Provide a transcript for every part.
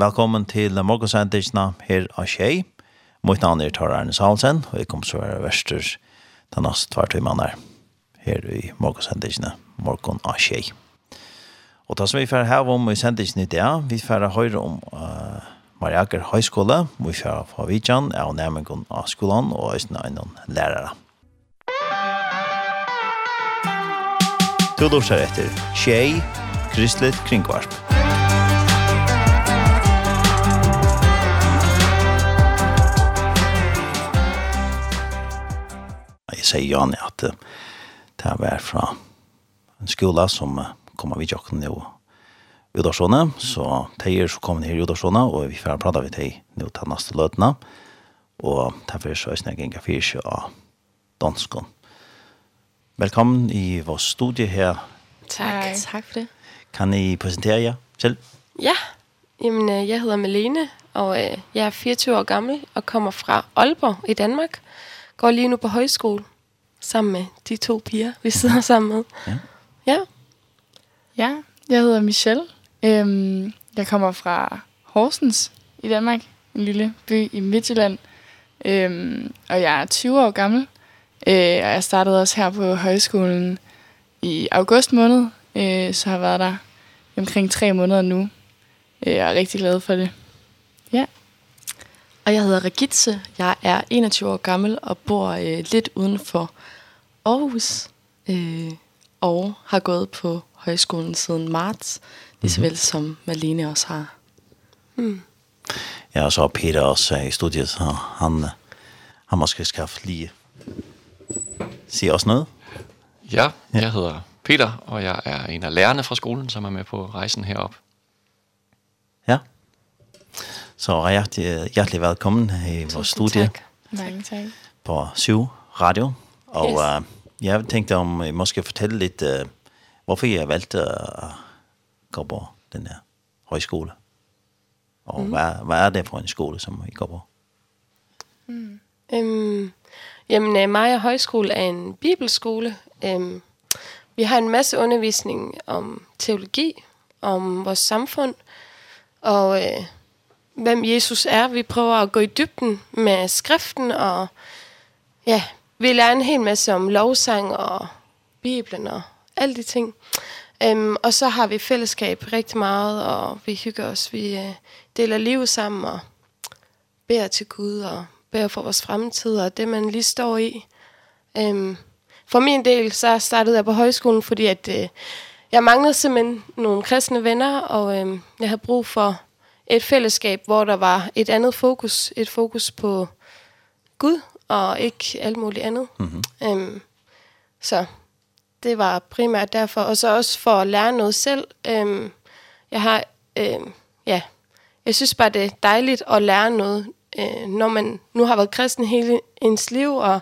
Velkommen til morgensendingsna her av Kjei. Mitt navn er Tar Arne Salsen, og jeg kommer til å være verster den neste tvart vi her i morgensendingsna, morgen av Kjei. Og det som vi får her om i sendingsna i dag, vi får høre om uh, Mariager Høyskole, vi får få vidtjen av nærmengen av skolen og østene av noen lærere. Du lortar etter Kjei, Kristelig Kringvarp. Kjei, sier Janne at det var fra en skola som kom av i jokken nå i Udarsåne, så teier så kommer her i Udarsåne, og vi får prate med teier nå til neste løtene, og derfor så er jeg ikke fyrt av danskene. Velkommen i vår studie her. Takk, takk for det. Kan I præsentere jer selv? Ja, Jamen, jeg hedder Malene, og jeg er 24 år gammel og kommer fra Aalborg i Danmark. Går lige nu på højskole sammen med de to piger, vi sidder sammen med. Ja. Ja. Ja, jeg hedder Michelle. Øhm, jeg kommer fra Horsens i Danmark, en lille by i Midtjylland. Øhm, og jeg er 20 år gammel. Øh, og jeg startede også her på højskolen i august måned, øh, så har jeg været der omkring tre måneder nu. Jeg er rigtig glad for det. Ja. Og jeg hedder Regitze. Jeg er 21 år gammel og bor øh, lidt uden for Aarhus øh, og har gået på højskolen siden marts, lige så vel som Malene også har. Mm. Ja, og så har Peter også i studiet, så han har måske skaffet lige sige også noget. Ja, jeg hedder Peter, og jeg er en af lærerne fra skolen, som er med på rejsen herop. Ja. Så hjertelig, hjertelig velkommen i vores studie. Tak. Mange tak. På 7 Radio. Og yes. uh, jeg tenkte om jeg måske fortelle litt uh, hvorfor jeg valgte å gå på den der høyskole. Og mm. hva, hva er det for en skole som jeg går på? Mm. Um, jamen, Maja Højskole er en bibelskole. Um, vi har en masse undervisning om teologi, om vores samfund, og uh, hvem Jesus er. Vi prøver at gå i dybden med skriften, og ja, vi lærer en hel masse om lovsang og Bibelen og alle de ting. Øhm, og så har vi fællesskab rigtig meget, og vi hygger os. Vi øh, deler livet sammen og beder til Gud og beder for vores fremtid og det, man lige står i. Øhm, for min del, så startede jeg på højskolen, fordi at, øh, jeg manglede simpelthen nogle kristne venner, og øh, jeg havde brug for et fællesskab, hvor der var et andet fokus. Et fokus på Gud og ikke alt muligt andet. Mm -hmm. øhm, så det var primært derfor. Og så også for at lære noget selv. Øhm, jeg har, øhm, ja, jeg synes bare, det er dejligt at lære noget, øh, når man nu har været kristen hele ens liv, og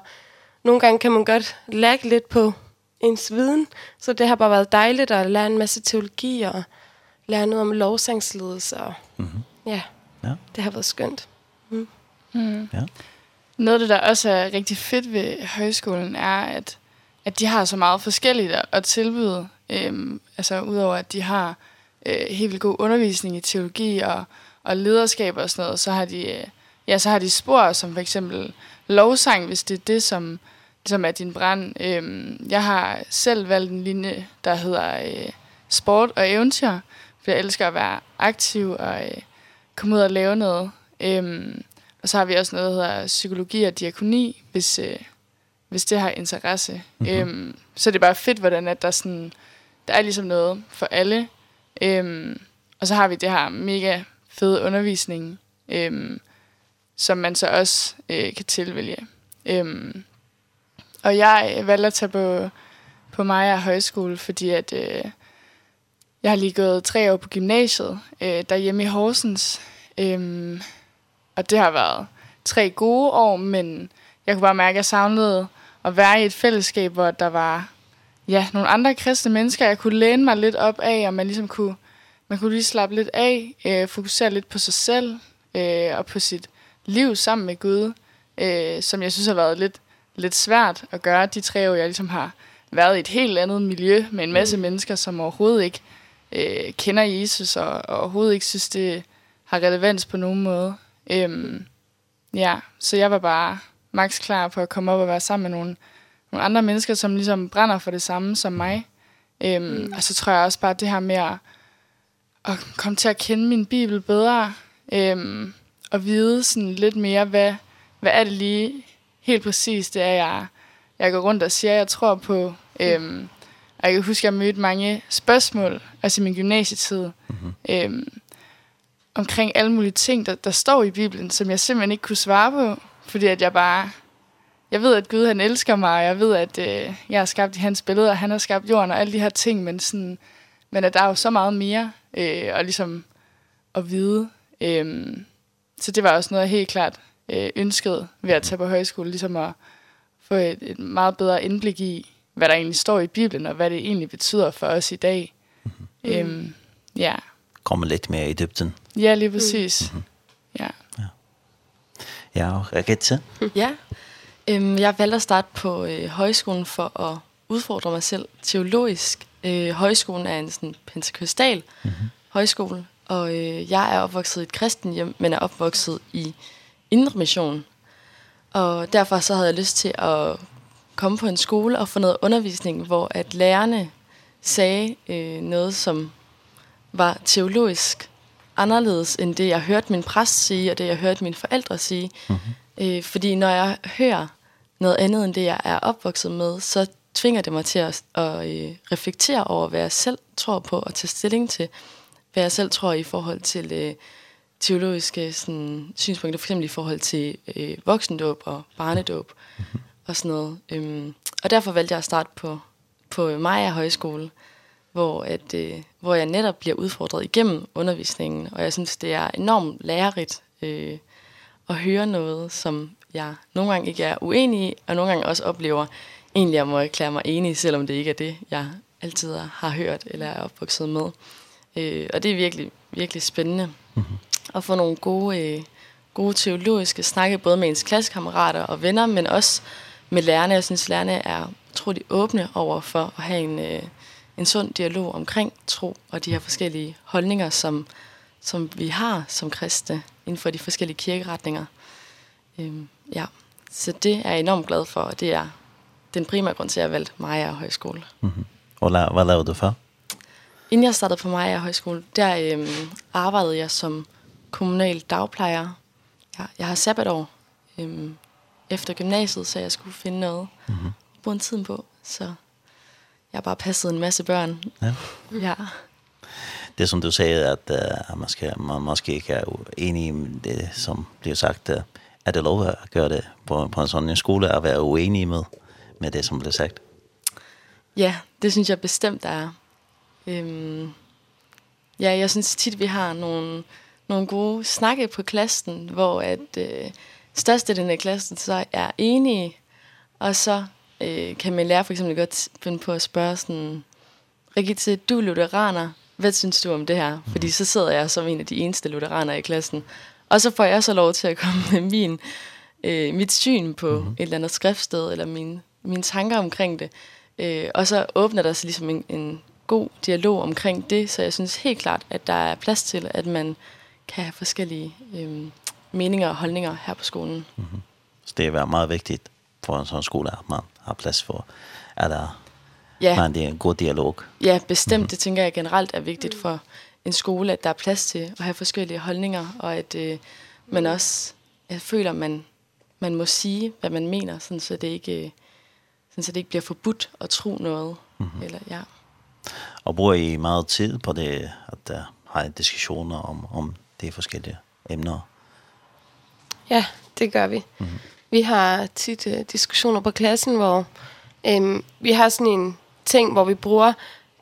nogle gange kan man godt lægge lidt på ens viden. Så det har bare været dejligt at lære en masse teologi, og lære noget om lovsangsledelse. Og, mm -hmm. ja, ja, det har været skønt. Mm. Mm. Ja. Noget af det, der også er rigtig fedt ved højskolen, er, at, at de har så meget forskelligt at tilbyde. Øhm, altså, udover at de har øh, helt vildt god undervisning i teologi og, og lederskab og sådan noget, så har de, øh, ja, så har de spor, som for eksempel lovsang, hvis det er det, som, som er din brand. Øhm, jeg har selv valgt en linje, der hedder øh, sport og eventyr, for jeg elsker at være aktiv og øh, komme ud og lave noget. Øhm, Og så har vi også noget, der hedder psykologi og diakoni, hvis, øh, hvis det har interesse. Mm -hmm. øhm, så er det bare fedt, hvordan at der, sådan, der er ligesom noget for alle. Øhm, og så har vi det her mega fede undervisning, øhm, som man så også øh, kan tilvælge. Øhm, og jeg valgte at tage på, på Maja Højskole, fordi at, øh, jeg har lige gået tre år på gymnasiet øh, derhjemme i Horsens. Øhm, Og det har været tre gode år, men jeg kunne bare mærke, at jeg savnede at være i et fællesskab, hvor der var ja, nogle andre kristne mennesker, jeg kunne læne mig lidt op af, og man ligesom kunne, man kunne lige slappe lidt af, øh, fokusere lidt på sig selv øh, og på sit liv sammen med Gud, øh, som jeg synes har været lidt, lidt svært at gøre de tre år, jeg ligesom har været i et helt andet miljø med en masse mm. mennesker, som overhovedet ikke øh, kender Jesus og, og overhovedet ikke synes, det har relevans på nogen måde. Øhm, ja, så jeg var bare max klar på at komme op og være sammen med nogle, nogle andre mennesker, som ligesom brænder for det samme som mig. Øhm, mm. Og så tror jeg også bare det her med at, at komme til at kende min bibel bedre, øhm, og vide sådan lidt mere, hvad, hvad er det lige helt præcis, det er jeg, jeg går rundt og siger, jeg tror på. Øhm, og jeg kan huske, at jeg mødte mange spørgsmål, altså i min gymnasietid. Mm -hmm. øhm, omkring alle mulige ting, der, der står i Bibelen, som jeg simpelthen ikke kunne svare på, fordi at jeg bare... Jeg ved, at Gud han elsker mig, og jeg ved, at øh, jeg er skabt i hans billede, og han har skabt jorden og alle de her ting, men, sådan, men at der er jo så meget mere øh, og ligesom at vide. Øh, så det var også noget, jeg helt klart øh, ønskede ved at tage på højskole, ligesom at få et, et meget bedre indblik i, hvad der egentlig står i Bibelen, og hvad det egentlig betyder for os i dag. Mm. Øhm, ja komme lidt mer i dybden. Ja, lige præcis. Mm -hmm. Ja. Ja. Ja, Rikette? ja. Øhm, jeg valgte at starte på øh, højskolen for at udfordre mig selv teologisk. Øh, højskolen er en sådan pentekostal mm -hmm. højskole, og øh, jeg er opvokset i et kristen hjem, men er opvokset i indre mission. Og derfor så havde jeg lyst til at komme på en skole og få noget undervisning, hvor at lærerne sagde øh, noget, som var teologisk anderledes end det, jeg hørte min præst sige, og det, jeg hørte mine forældre sige. Mm -hmm. øh, fordi når jeg hører noget andet end det, jeg er opvokset med, så tvinger det mig til at, at øh, reflektere over, hvad jeg selv tror på og tage stilling til. Hvad jeg selv tror i forhold til øh, teologiske sådan, synspunkter, for eksempel i forhold til øh, voksendåb og barnedåb mm -hmm. og sådan noget. Øhm, og derfor valgte jeg at starte på, på Maja Højskole, mm hvor, at, øh, hvor jeg netop bliver udfordret igennem undervisningen, og jeg synes, det er enormt lærerigt øh, at høre noget, som jeg nogle gange ikke er uenig i, og nogle gange også oplever, egentlig jeg må erklære mig enig, selvom det ikke er det, jeg altid har hørt eller er opvokset med. Øh, og det er virkelig, virkelig spændende mm -hmm. at få nogle gode, øh, gode teologiske snakke, både med ens klassekammerater og venner, men også med lærerne. Jeg synes, lærerne er utrolig åbne over for at have en... Øh, en sund dialog omkring tro og de her forskellige holdninger, som, som vi har som kristne inden for de forskellige kirkeretninger. Øhm, ja, så det er jeg enormt glad for, og det er den primære grund til, at jeg valgte Maja højskole. Mm -hmm. Og la, hvad lavede du før? Inden jeg startede på Maja højskole, der øhm, arbejdede jeg som kommunal dagplejer. Ja, jeg har sabbatår øhm, efter gymnasiet, så jeg skulle finde noget mm -hmm. bruge tiden på, så jeg har bare passet en masse børn. Ja. ja. Det som du säger att uh, man ska man måste inte är enig i det som blir sagt uh, är det lov att göra det på på en sån en skola att vara oenig med med det som blir sagt. Ja, det synes jeg bestemt er. Ehm ja, jeg synes tit vi har nogle nogle gode snakke på klassen, hvor at øh, størstedelen af klassen så er enige, og så øh, kan min lærer for eksempel godt finde på at spørge sådan, Rigitte, du er lutheraner, hvad synes du om det her? Fordi så sidder jeg som en af de eneste lutheraner i klassen, og så får jeg så lov til at komme med min, øh, mit syn på mm -hmm. et eller andet skriftsted, eller mine, mine tanker omkring det. Øh, og så åbner der sig ligesom en, en god dialog omkring det, så jeg synes helt klart, at der er plads til, at man kan have forskellige øh, meninger og holdninger her på skolen. Mm -hmm. Så det er meget vigtigt for en sådan skole, at man har plads for, er der ja. man, det er en god dialog. Ja, bestemt. Mm -hmm. Det tænker jeg generelt er vigtigt for en skole, at der er plads til at have forskellige holdninger, og at øh, man også jeg føler, man, man må sige, hvad man mener, sådan, så, det ikke, sådan, så det ikke bliver forbudt at tro noget. Mm -hmm. eller, ja. Og bruger I meget tid på det, at der har diskussioner om, om de forskellige emner? Ja, det gør vi. Mm -hmm. Vi har tit uh, diskussioner på klassen, hvor um, vi har sådan en ting, hvor vi bruger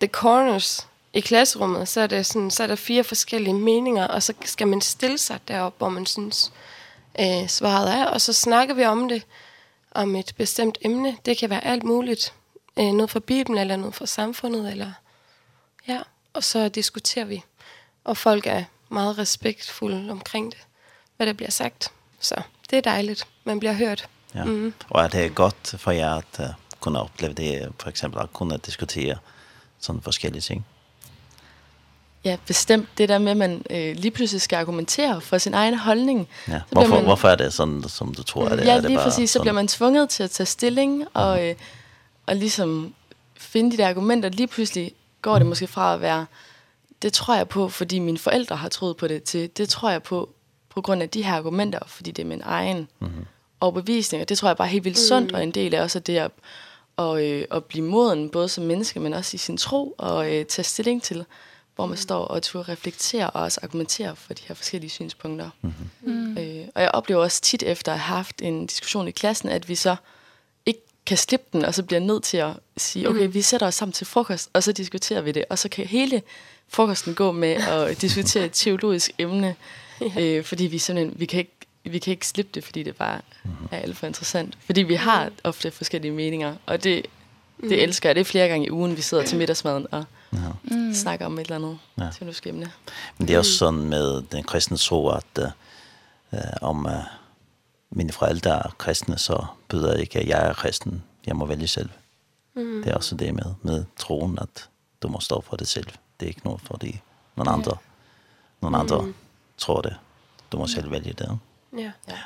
the corners i klasserummet. Så er, det sådan, så er der fire forskellige meninger, og så skal man stille sig derop, hvor man synes øh, svaret er. Og så snakker vi om det, om et bestemt emne. Det kan være alt muligt. Øh, noget fra Bibelen, eller noget fra samfundet, eller... Ja, og så diskuterer vi. Og folk er meget respektfulde omkring det, hvad der bliver sagt. Så det er dejligt. Man bliver hørt. Ja. Mm. Og er det godt for jer at uh, kunne opleve det, for eksempel at kunne diskutere sådan forskellige ting? Ja, bestemt det der med, at man øh, lige pludselig skal argumentere for sin egen holdning. Ja. Hvorfor, man, hvorfor er det sådan, som du tror, at det ja, er? Ja, lige præcis. Sådan... Så bliver man tvunget til at tage stilling og, øh, og ligesom finde de der argumenter. Lige pludselig går det måske fra at være, det tror jeg på, fordi mine forældre har troet på det, til det tror jeg på, på grund af de her argumenter, fordi det er min egen mm -hmm. overbevisning, og det tror jeg bare er helt vildt sundt, og en del af også det at, og, øh, at blive moden, både som menneske, men også i sin tro, og øh, tage stilling til, hvor man står og turde reflektere og også argumentere for de her forskellige synspunkter. Mm -hmm. øh, og jeg oplever også tit efter at have haft en diskussion i klassen, at vi så ikke kan slippe den, og så bliver nødt til at sige, okay, vi sætter os sammen til frokost, og så diskuterer vi det, og så kan hele frokosten gå med at diskutere et teologisk emne, Øh, fordi vi simpelthen, vi kan ikke vi kan ikke slippe det, fordi det bare er alt for interessant. Fordi vi har ofte forskellige meninger, og det, det mm. elsker jeg. Det er flere gange i ugen, vi sidder til middagsmaden og ja. Mm. snakker om et eller andet ja. teologisk emne. Men det er også sådan med den kristne tro, at øh, om øh, mine forældre er kristne, så betyder det ikke, at jeg er kristen. Jeg må vælge selv. Mm. Det er også det med, med troen, at du må stå for det selv. Det er ikke noget for de, nogle andre, mm. andre mm tror det. Du må selv vælge det. Ja. ja.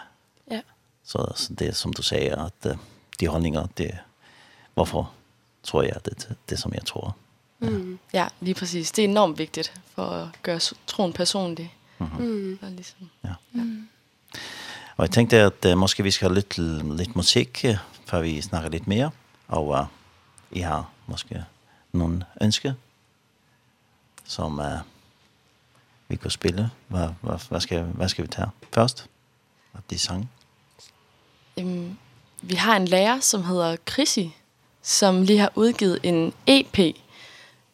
ja. Så, så det som du sagde, at de holdninger, det, hvorfor tror jeg det, det som jeg tror. Ja. Mm. ja, lige præcis. Det er enormt vigtigt for at gøre troen personlig. Mm -hmm. Og ligesom, ja. ja. Mm. Og jeg tænkte, at uh, måske vi skal have lidt, lidt musik, før vi snakker lidt mere. Og uh, I har måske nogle ønsker, som... Uh, vi kan spille? Hva, hvad, hvad, skal, hvad skal vi ta først? Hvad det sang? Øhm, vi har en lærer, som hedder Chrissy, som lige har udgivet en EP,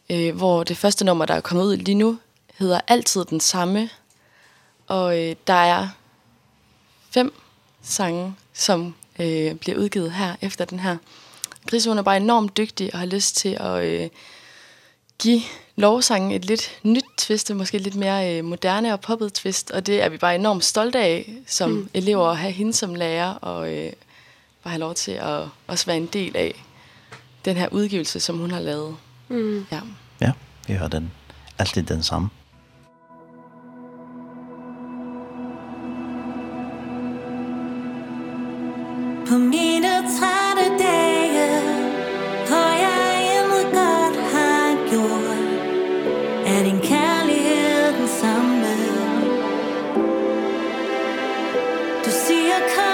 øh, hvor det første nummer, der er kommet ud lige nu, hedder Altid den samme. Og øh, der er fem sange, som øh, bliver udgivet her efter den her. Chrissy, hun er bare enormt dygtig og har lyst til at øh, give lovsangen et lidt nyt twist, måske lidt mere øh, moderne og poppet twist, og det er vi bare enormt stolte af som mm. elever at have hende som lærer, og øh, bare have lov til at også være en del af den her udgivelse, som hun har lavet. Mm. Ja. ja, vi hører den. Altid den samme. På mine trætte dage the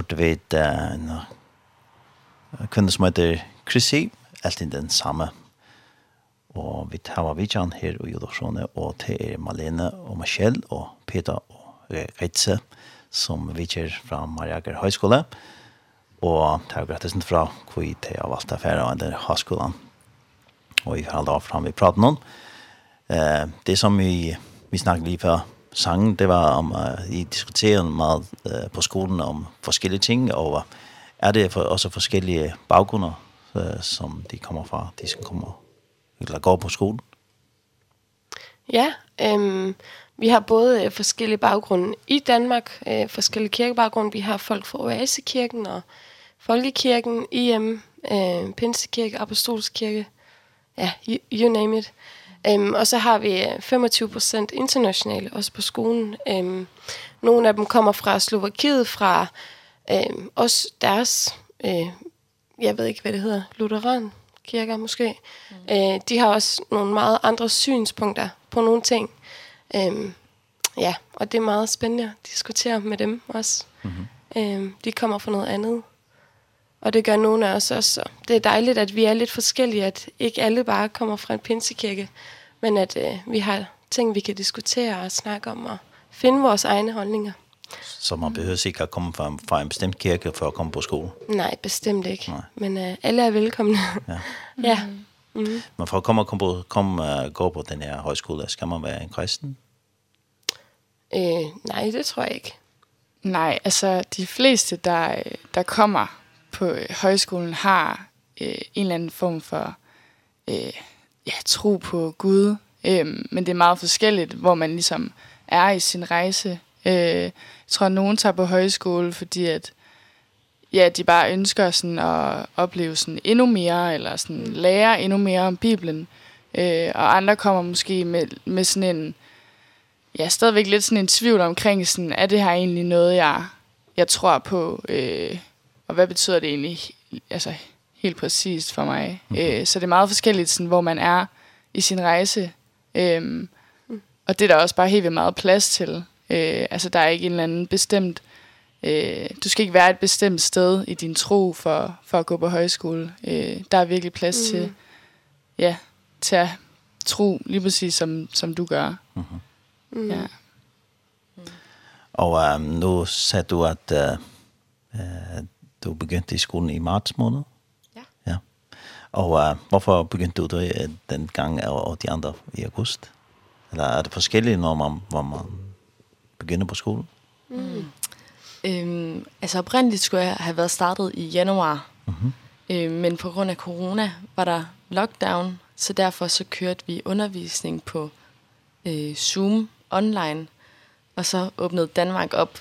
hørte vi en kvinne som heter Chrissy, helt inn den samme. Og vi tar vidjan her i Jodorsjone, og til er Malene og Michelle og Peter og Reitze, som vidtjer fra Mariager Høyskole. Og det er gratis fra hvor vi tar av alt affæret og den høyskolen. Og vi har da av fram vi prater noen. Eh, det som vi, vi snakket litt før, sangen, det var om, uh, I diskuterede meget uh, på skolen om forskellige ting, og er det for, også forskellige baggrunder, uh, som de kommer fra, de som kommer, eller går på skolen? Ja, øhm, vi har både forskellige baggrunde i Danmark, øh, forskellige kirkebaggrunde. Vi har folk fra Oasekirken og Folkekirken, IM, øh, Pinsekirke, Apostolskirke, ja, you, you name it. Øhm, og så har vi 25% internationale, også på skolen. Øhm, nogle af dem kommer fra Slovakiet, fra øhm, også deres, øh, jeg ved ikke, hvad det hedder, Lutheran kirker måske. Mm. Øh, de har også nogle meget andre synspunkter på nogle ting. Øhm, ja, og det er meget spændende at diskutere med dem også. Mm -hmm. øhm, de kommer fra noget andet. Og det gør nogle af os også. Så det er dejligt, at vi er lidt forskellige, at ikke alle bare kommer fra en pinsekirke, men at øh, vi har ting, vi kan diskutere og snakke om og finde vores egne holdninger. Så man behøver ikke at komme fra en, fra en bestemt kirke for at komme på skole? Nej, bestemt ikke. Nej. Men øh, alle er velkomne. Ja. ja. Mm. Men for at komme og komme på, komme, uh, gå på den her højskole, skal man være en kristen? Øh, nej, det tror jeg ikke. Nej, altså de fleste, der, der kommer på højskolen har øh, en eller anden form for øh, ja, tro på Gud, øh, men det er meget forskelligt, hvor man ligesom er i sin rejse. Øh, jeg tror, at nogen tager på højskole, fordi at ja, de bare ønsker sådan at opleve sådan endnu mere, eller sådan lære endnu mere om Bibelen. Øh, og andre kommer måske med, med sådan en, ja, stadigvæk lidt sådan en tvivl omkring, sådan, er det her egentlig noget, jeg, jeg tror på, øh, og hvad betyder det egentlig altså, helt præcist for mig. Mm. Øh, så det er meget forskelligt, sådan, hvor man er i sin rejse. Ehm mm. Og det er der også bare helt vildt meget plads til. Øh, altså, der er ikke en eller anden bestemt... Øh, du skal ikke være et bestemt sted i din tro for, for at gå på højskole. Øh, der er virkelig plads mm. til, ja, til at tro lige præcis, som, som du gør. Mhm. Mm. Ja. Mm. Og um, nu sagde du, at uh, uh, du begyndte i skolen i marts måned. Ja. ja. Og uh, hvorfor begyndte du det den gang og de andre i august? Eller er det forskelligt, når man, hvor man begynder på skolen? Mm. Øhm, altså oprindeligt skulle jeg have været startet i januar. Mm -hmm. øhm, men på grund af corona var der lockdown, så derfor så kørte vi undervisning på øh, Zoom online. Og så åbnede Danmark op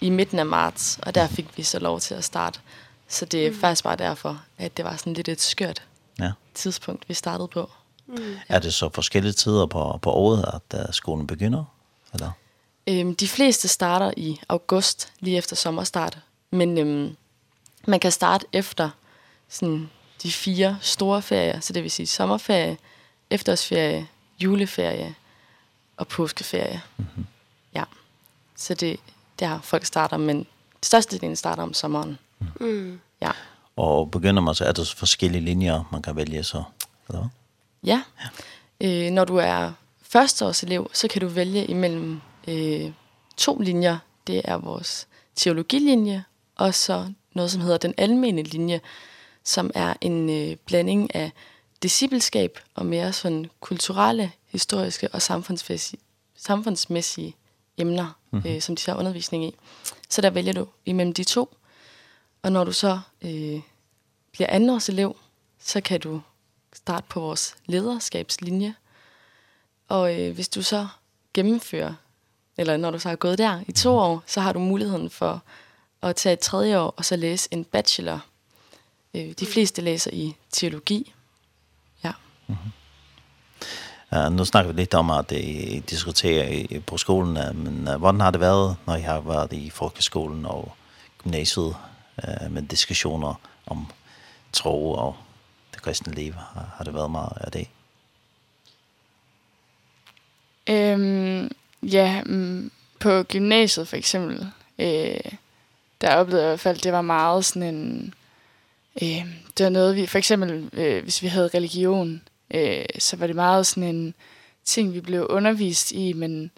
i midten af marts, og der fik vi så lov til at starte. Så det er mm. faktisk bare derfor, at det var sådan lidt et skørt ja. tidspunkt, vi startede på. Mm. Er det så forskellige tider på, på året, at uh, skolen begynder? Eller? Øhm, de fleste starter i august, lige efter sommerstart. Men øhm, man kan starte efter sådan, de fire store ferier, så det vil sige sommerferie, efterårsferie, juleferie og påskeferie. Mm -hmm. Ja, så det der folk starter, men største delen starter om sommeren. Mm. Ja. Og begynder man så, er der forskellige linjer, man kan vælge så? Eller? Ja. ja. Øh, når du er førsteårselev, så kan du vælge imellem øh, to linjer. Det er vores teologilinje, og så noget, som hedder den almene linje, som er en øh, blanding af discipleskab og mere sådan kulturelle, historiske og samfundsmæssige, samfundsmæssige emner, mm -hmm. øh, som de tager undervisning i. Så der vælger du imellem de to. Og når du så øh, bliver andenårselev, så kan du starte på vores lederskabslinje. Og øh, hvis du så gennemfører, eller når du så har gået der i to år, så har du muligheden for at tage et tredje år og så læse en bachelor. Øh, de fleste læser i teologi. Ja. Mm -hmm. Uh, nu snakker vi lidt om, at det diskuterer i, på skolen, men uh, hvordan har det været, når I har været i folkeskolen og gymnasiet uh, med diskussioner om tro og det kristne liv? Har, har det været meget af det? Øhm, ja, på gymnasiet for eksempel, øh, der oplevede jeg i hvert fald, det var meget sådan en... Øh, det var noget, vi for eksempel, øh, hvis vi havde religion, Øh, så var det meget sådan en ting, vi blev undervist i, men,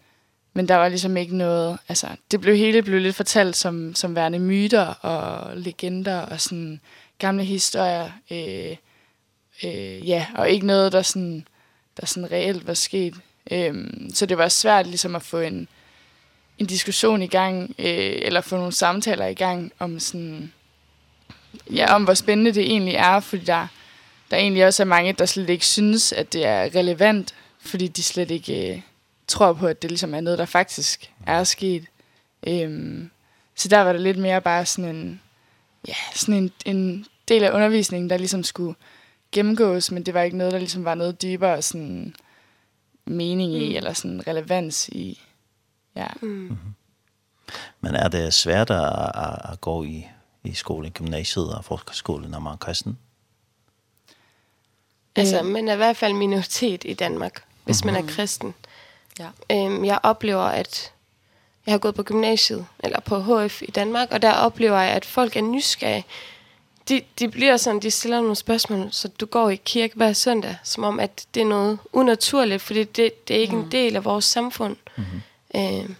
men der var ligesom ikke noget... Altså, det blev hele blev lidt fortalt som, som værende myter og legender og sådan gamle historier. Øh, øh, ja, og ikke noget, der sådan, der sådan reelt var sket. Øh, så det var svært ligesom at få en en diskussion i gang øh, eller få nogle samtaler i gang om sådan ja, om hvor spændende det egentlig er, fordi der der egentlig også er mange, der slet ikke synes, at det er relevant, fordi de slet ikke øh, tror på, at det ligesom er noget, der faktisk er sket. Øhm, så der var det lidt mere bare sådan en, ja, sådan en, en del af undervisningen, der ligesom skulle gennemgås, men det var ikke noget, der ligesom var noget dybere sådan mening i, mm. eller sådan relevans i. Ja. Mm. Mm -hmm. Men er det svært at, at, at gå i, i skolen, gymnasiet og folkeskolen, når man er kristen? Altså, øh. man er i hvert fald minoritet i Danmark, hvis mm -hmm. man er kristen. Ja. Øhm, jeg oplever, at jeg har gået på gymnasiet, eller på HF i Danmark, og der oplever jeg, at folk er nysgerrige. De, de bliver sådan, de stiller nogle spørgsmål, så du går i kirke hver søndag, som om, at det er noget unaturligt, fordi det, det er ikke mm. en del af vores samfund. Mm -hmm. øhm,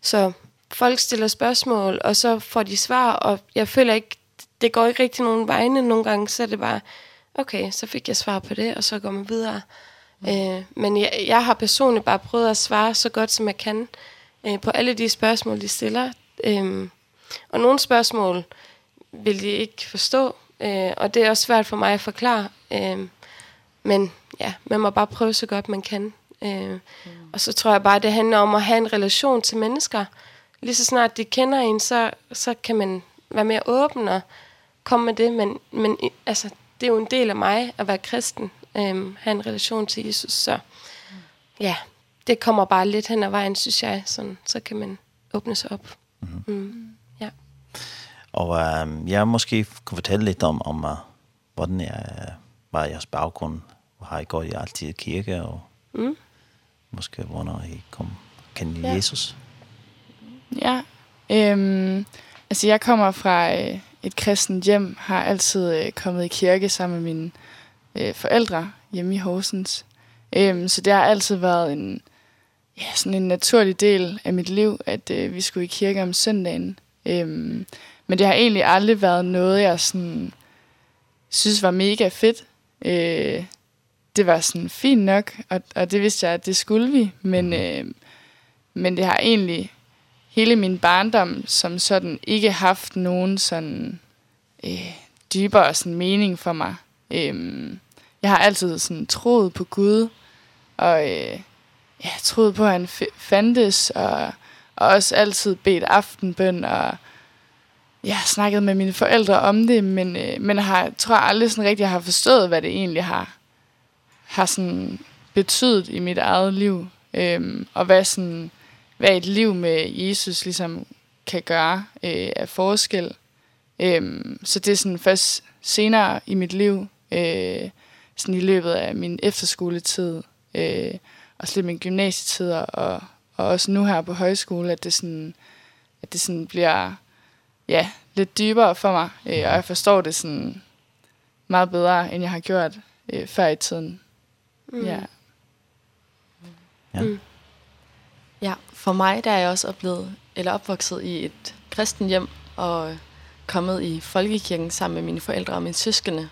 så folk stiller spørgsmål, og så får de svar, og jeg føler ikke, det går ikke rigtig nogen vegne nogle gange, så er det bare, okay, så fik jeg svar på det, og så går man videre. Mm. Øh, men jeg, jeg har personligt bare prøvet at svare så godt, som jeg kan øh, på alle de spørgsmål, de stiller. Øh, og nogle spørgsmål vil de ikke forstå, øh, og det er også svært for mig at forklare. Øh, men ja, man må bare prøve så godt, man kan. Øh, mm. Og så tror jeg bare, det handler om at have en relation til mennesker. Lige så snart de kender en, så, så kan man være mere åben og komme med det, men, men altså, det er jo en del af mig at være kristen, ehm have en relation til Jesus, så ja, det kommer bare lidt hen ad vejen, synes jeg, sådan, så kan man åbne sig op. Mm. -hmm. Mm. Ja. Og um, jeg måske kunne fortælle lidt om, om uh, hvordan jeg, var jeres baggrund, hvor har I gået i altid i kirke, og mm. måske hvornår I kom kende ja. Jesus? Ja, øhm, altså jeg kommer fra... Øh, et kristent hjem, har altid øh, kommet i kirke sammen med mine øh, forældre hjemme i Horsens. Øhm, så det har altid været en, ja, sådan en naturlig del af mit liv, at øh, vi skulle i kirke om søndagen. Øhm, men det har egentlig aldrig været noget, jeg sådan, synes var mega fedt. Øh, det var sådan fint nok, og, og det vidste jeg, at det skulle vi. Men, øh, men det har egentlig hele min barndom som sådan ikke haft nogen sådan øh, dybere sådan mening for mig. Ehm jeg har altid sådan troet på Gud og øh, jeg troet på at han fandtes og og også altid bedt aftenbøn og jeg har snakket med mine forældre om det, men øh, men har tror aldrig sådan rigtig har forstået hvad det egentlig har har sådan betydet i mit eget liv. Ehm og hvad sådan hvad et liv med Jesus ligesom kan gøre øh, af forskel. Øhm, så det er sådan først senere i mit liv, øh, sådan i løbet af min efterskoletid, øh, og slet min gymnasietid, og, og også nu her på højskole, at det sådan, at det sådan bliver ja, lidt dybere for mig, øh, og jeg forstår det sådan meget bedre, end jeg har gjort øh, før i tiden. Mm. Ja. Ja. Mm for mig, der er jeg også oplevet, eller opvokset i et kristen hjem, og kommet i folkekirken sammen med mine forældre og mine søskende.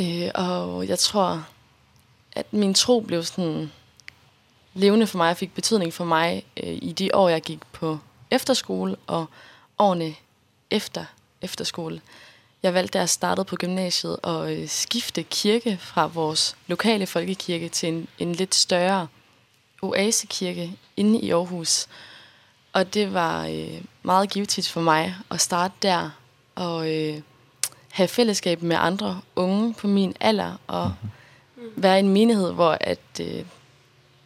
Øh, og jeg tror, at min tro blev sådan levende for mig og fik betydning for mig øh, i de år, jeg gik på efterskole og årene efter efterskole. Jeg valgte, at starte på gymnasiet, at skifte kirke fra vores lokale folkekirke til en, en lidt større kirke oasekirke inde i Aarhus. Og det var øh, meget givetigt for mig at starte der og øh, have fællesskab med andre unge på min alder og være i en menighed, hvor, at, øh,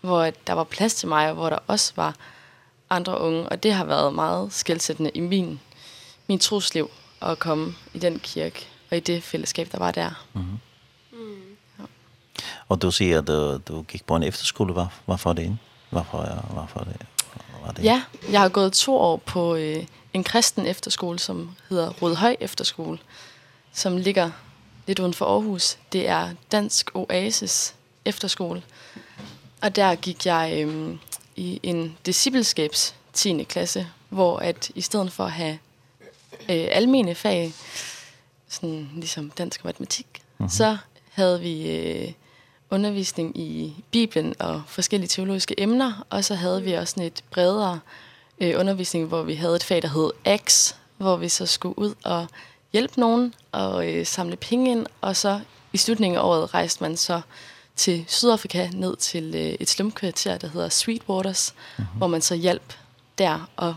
hvor der var plads til mig, og hvor der også var andre unge. Og det har været meget skældsættende i min, min trosliv at komme i den kirke og i det fællesskab, der var der. Mm. Og du sier at du, du gick på en efterskole, Var, varför det in? Varför, varför det? Var det? Ja, jeg har gået to år på øh, en kristen efterskole, som hedder Rødhøj Efterskole, som ligger lidt uden for Aarhus. Det er Dansk Oasis Efterskole. Og der gik jeg øh, i en discipleskabs 10. klasse, hvor at i stedet for at have øh, almene fag, sådan ligesom dansk og matematik, mm -hmm. så havde vi øh, undervisning i Bibelen og forskellige teologiske emner, og så havde vi også sådan et bredere øh, undervisning, hvor vi havde et fag, der hed X, hvor vi så skulle ud og hjælpe nogen og øh, samle penge ind, og så i slutningen af året rejste man så til Sydafrika ned til øh, et slumkvarter, der hedder Sweetwaters, mm -hmm. hvor man så hjalp der og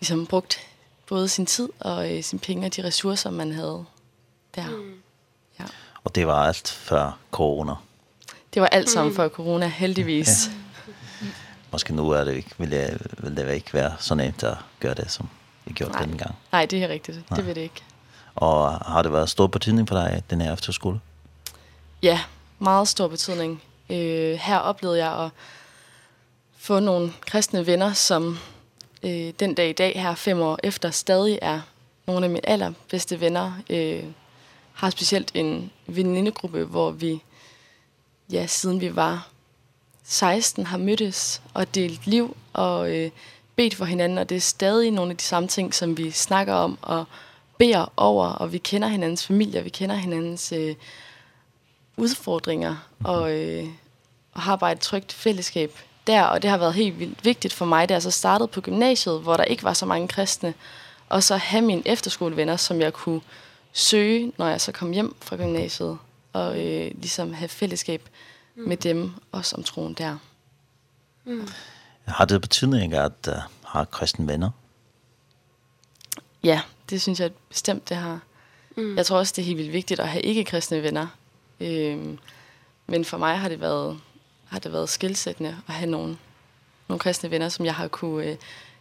ligesom brugt både sin tid og øh, sin penge og de ressourcer, man havde der. Mm. Ja. Og det var alt før corona? Det var alt sammen før corona, heldigvis. Ja. Måske nu er det ikke, vil, det, vil det ikke være så nemt at gøre det, som vi gjorde Nej. dengang. Nej, det er rigtigt. Nej. Det vil det ikke. Og har det været stor betydning for dig, den her efterskole? Ja, meget stor betydning. Øh, her oplevede jeg at få nogle kristne venner, som øh, den dag i dag her, fem år efter, stadig er nogle af mine allerbedste venner. Øh, har specielt en venindegruppe, hvor vi ja, siden vi var 16, har mødtes og delt liv og øh, bedt for hinanden, og det er stadig nogle af de samme ting, som vi snakker om og beder over, og vi kender hinandens familier, vi kender hinandens øh, udfordringer, og, øh, og har bare et trygt fællesskab der, og det har været helt vildt vigtigt for mig, da jeg så startede på gymnasiet, hvor der ikke var så mange kristne, og så have mine efterskolevenner, som jeg kunne søge, når jeg så kom hjem fra gymnasiet og øh, ligesom have fællesskab mm. med dem, også om troen der. Mm. Har det betydning at uh, have kristne venner? Ja, det synes jeg bestemt, det har. Mm. Jeg tror også, det er helt vildt vigtigt at have ikke-kristne venner. Øhm, men for mig har det været, har det været skilsættende at have nogle, nogle kristne venner, som jeg har kunne øh,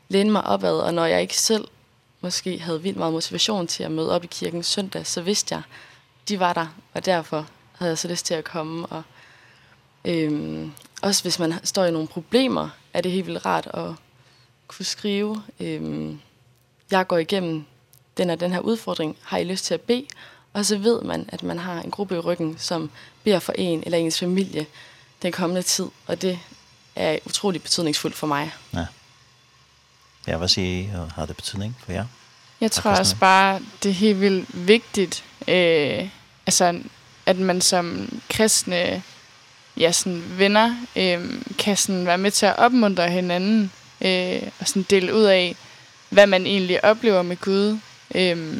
læne mig op ad. Og når jeg ikke selv måske havde vildt meget motivation til at møde op i kirken søndag, så vidste jeg, de var der, og derfor havde jeg så lyst til at komme. Og, øhm, også hvis man står i nogle problemer, er det helt vildt rart at kunne skrive. Øhm, jeg går igennem den og den her udfordring, har I lyst til at bede? Og så ved man, at man har en gruppe i ryggen, som beder for en eller ens familie den kommende tid. Og det er utrolig betydningsfuldt for mig. Ja. Ja, hvad siger I? Har det betydning for jer? Jeg tror også bare, det er helt vildt vigtigt, øh, altså, at man som kristne ja, sådan venner øh, kan sådan være med til at opmuntre hinanden øh, og sådan dele ud af, hvad man egentlig oplever med Gud. Øh,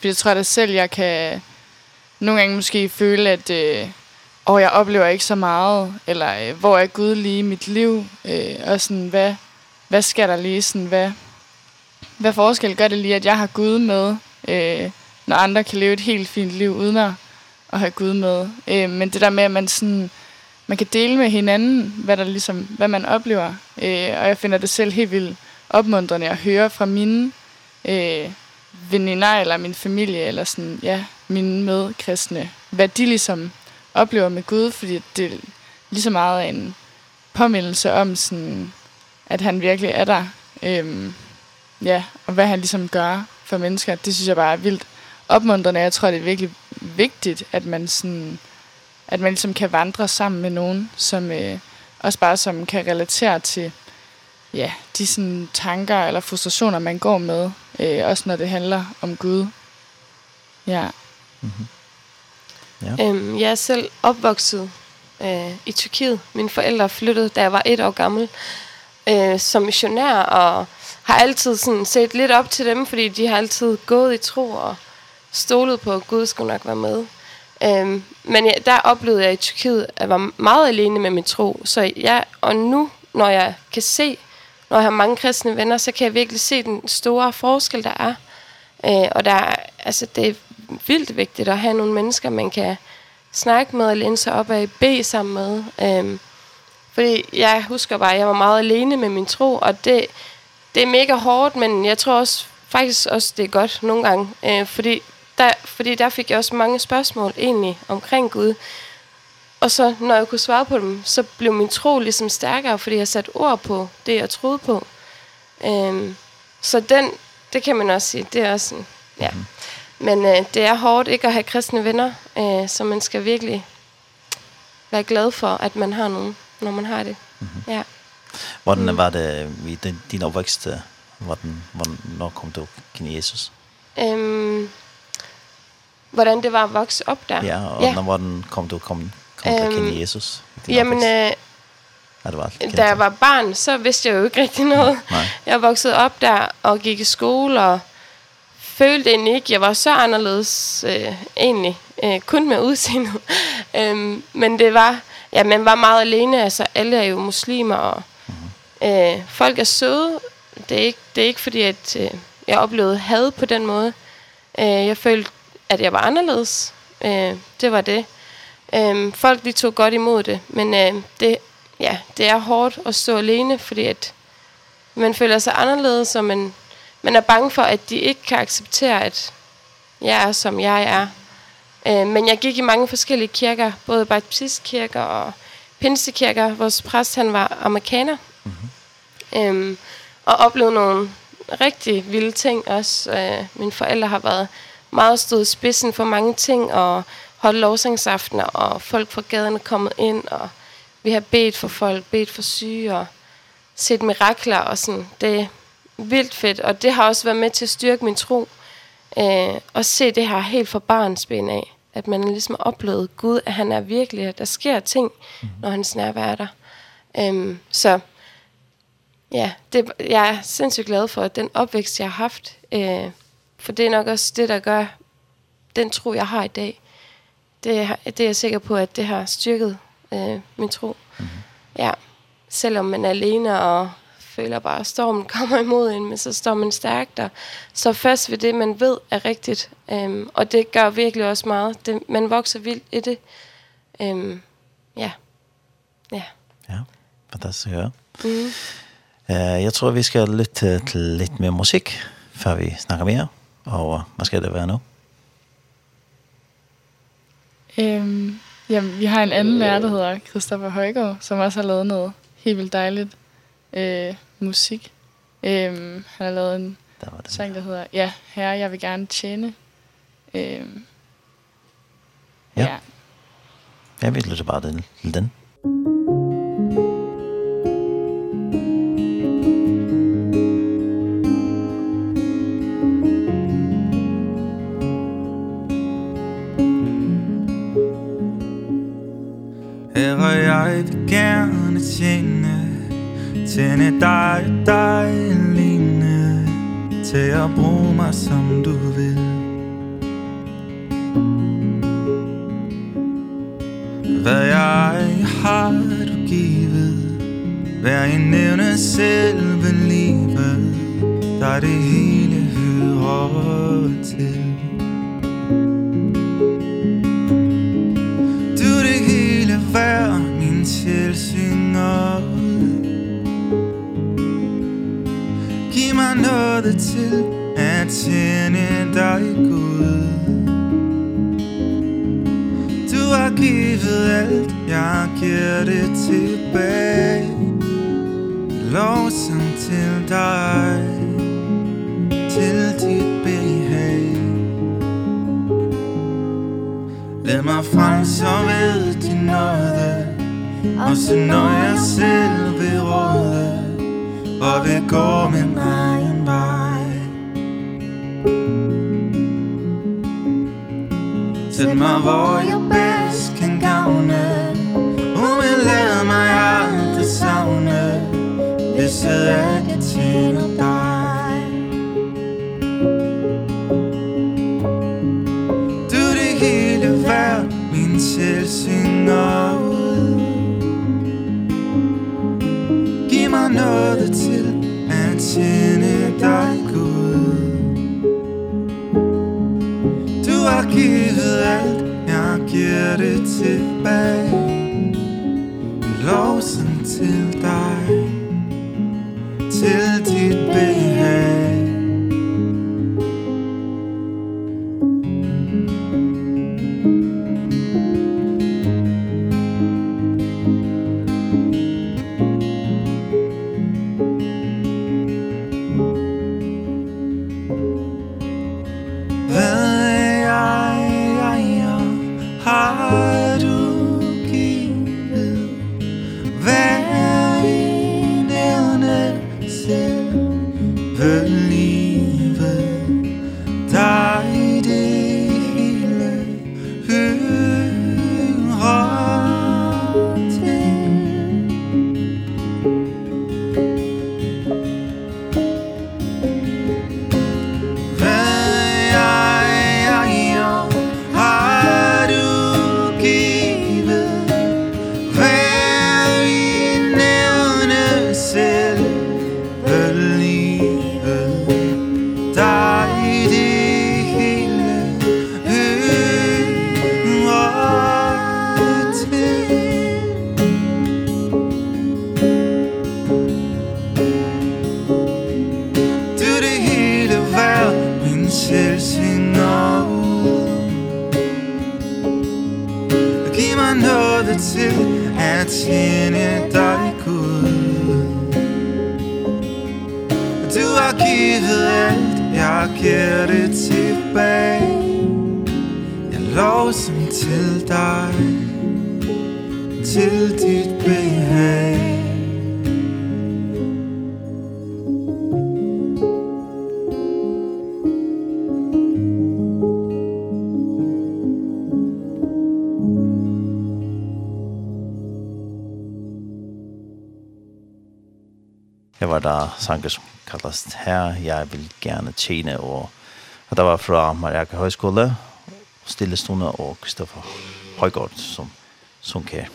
for jeg tror da selv, jeg kan nogle gange måske føle, at øh, åh, jeg oplever ikke så meget, eller øh, hvor er Gud lige i mit liv, øh, og sådan, hvad, hvad skal der lige, sådan, hvad, Hvad forskel gør det lige, at jeg har Gud med, øh, når andre kan leve et helt fint liv uden at, at have Gud med? Øh, men det der med, at man, sådan, man kan dele med hinanden, hvad, der ligesom, hvad man oplever. Øh, og jeg finder det selv helt vildt opmuntrende at høre fra mine øh, veninder eller min familie, eller sådan, ja, mine medkristne, hvad de ligesom oplever med Gud, fordi det er lige så meget en påmindelse om, sådan, at han virkelig er der. Øhm, ja, og hvad han ligesom gør for mennesker, det synes jeg bare er vildt opmuntrende. Jeg tror, det er virkelig vigtigt, at man, sådan, at man ligesom kan vandre sammen med nogen, som øh, også bare som kan relatere til ja, de sådan, tanker eller frustrationer, man går med, øh, også når det handler om Gud. Ja. Mm ja. Øhm, jeg er selv opvokset øh, i Tyrkiet. Mine forældre flyttede, da jeg var et år gammel, øh, som missionær, og har altid sådan set lidt op til dem, fordi de har altid gået i tro og stolet på, at Gud skulle nok være med. Øhm, men jeg, der oplevede jeg i Tyrkiet, at jeg var meget alene med min tro. Så jeg, og nu, når jeg kan se, når jeg har mange kristne venner, så kan jeg virkelig se den store forskel, der er. Øh, og der er, altså, det er vildt vigtigt at have nogle mennesker, man kan snakke med, eller sig op af, bede sammen med. Øhm, fordi jeg husker bare, at jeg var meget alene med min tro, og det, det er mega hårdt, men jeg tror også, faktisk også, det er godt nogle gange. Øh, fordi, der, fordi der fik jeg også mange spørgsmål egentlig omkring Gud. Og så, når jeg kunne svare på dem, så blev min tro ligesom stærkere, fordi jeg satte ord på det, jeg troede på. Øhm, så den, det kan man også sige, det er også sådan, ja. Men øh, det er hårdt ikke at have kristne venner, øh, så man skal virkelig være glad for, at man har nogen, når man har det. Mm -hmm. Ja. Hvordan mm. var det i din, din opvækst? Hvordan, hvornår kom du til Jesus? Øhm, hvordan det var at vokse op der? Ja, og ja. hvordan kom du kom, kom øhm, til Jesus? Jamen, opvækst? øh, Ja, det var da jeg var barn, så vidste jeg jo ikke rigtig noget. Nej. Jeg voksede op der og gik i skole og følte egentlig ikke, jeg var så anderledes øh, egentlig, øh, kun med udseendet. øhm, men det var, ja, man var meget alene, altså alle er jo muslimer, og Øh, folk er søde. Det er ikke, det er ikke fordi, at øh, jeg oplevede had på den måde. Øh, jeg følte, at jeg var anderledes. Øh, det var det. Øh, folk de tog godt imod det, men øh, det, ja, det er hårdt at stå alene, fordi at man føler sig anderledes, og man, man er bange for, at de ikke kan acceptere, at jeg er, som jeg er. Øh, men jeg gik i mange forskellige kirker, både baptistkirker og pinsekirker. Vores præst, han var amerikaner. Mm -hmm. øhm, og oplevet nogle rigtig vilde ting også. Øh, mine forældre har været meget stået spidsen for mange ting, og holdt lovsangsaftener, og folk fra gaden er kommet ind, og vi har bedt for folk, bedt for syge, og set mirakler, og sådan. Det er vildt fedt, og det har også været med til at styrke min tro, øh, og se det her helt fra barns ben af, at man ligesom har oplevet Gud, at han er virkelig, at der sker ting, mm. når hans nærvær er der. Øhm, så Ja, det, jeg er sindssygt glad for at den opvækst, jeg har haft. Øh, for det er nok også det, der gør den tro, jeg har i dag. Det, det er jeg sikker på, at det har styrket øh, min tro. Mm -hmm. Ja, selvom man er alene og føler bare, at stormen kommer imod en, men så står man stærkt og så fast ved det, man ved er rigtigt. Øhm, og det gør virkelig også meget. Det, man vokser vildt i det. Øhm, ja. Ja. Ja, fantastisk at høre. Mm. Eh, jag tror vi ska lytte till lite mer musik för vi snackar mer. Och vad ska det vara nu? Ehm, jamen, vi har en anden lærer, der hedder Christoffer Højgaard, som også har lavet noget helt vildt dejligt øh, musik. Ehm, han har lavet en der var det sang, der hedder Ja, herre, jeg vil gerne tjene. Ehm, ja. ja. Jeg vil lytte bare den, den. jeg vil gerne tjene Tjene dig og dig alene Til at bruge mig som du vil Hvad jeg har du givet Hver en nævne selve livet Der det hele hører til noget til at tjene dig Gud Du har givet alt, jeg giver det tilbage Lovsang til dig, til dit behag Lad mig frelse og ved din nåde Også når jeg selv vil råde Og vil gå med mig Viset mig var jeg bäst kan gavne Hun vil lære mig alt det savne Viset er det til get it back Det var da sanger som kallast Her, jeg vil gjerne tjene, og at det var fra Mariaka Høyskole, Stillestone og Kristoffer Høygaard som sunker.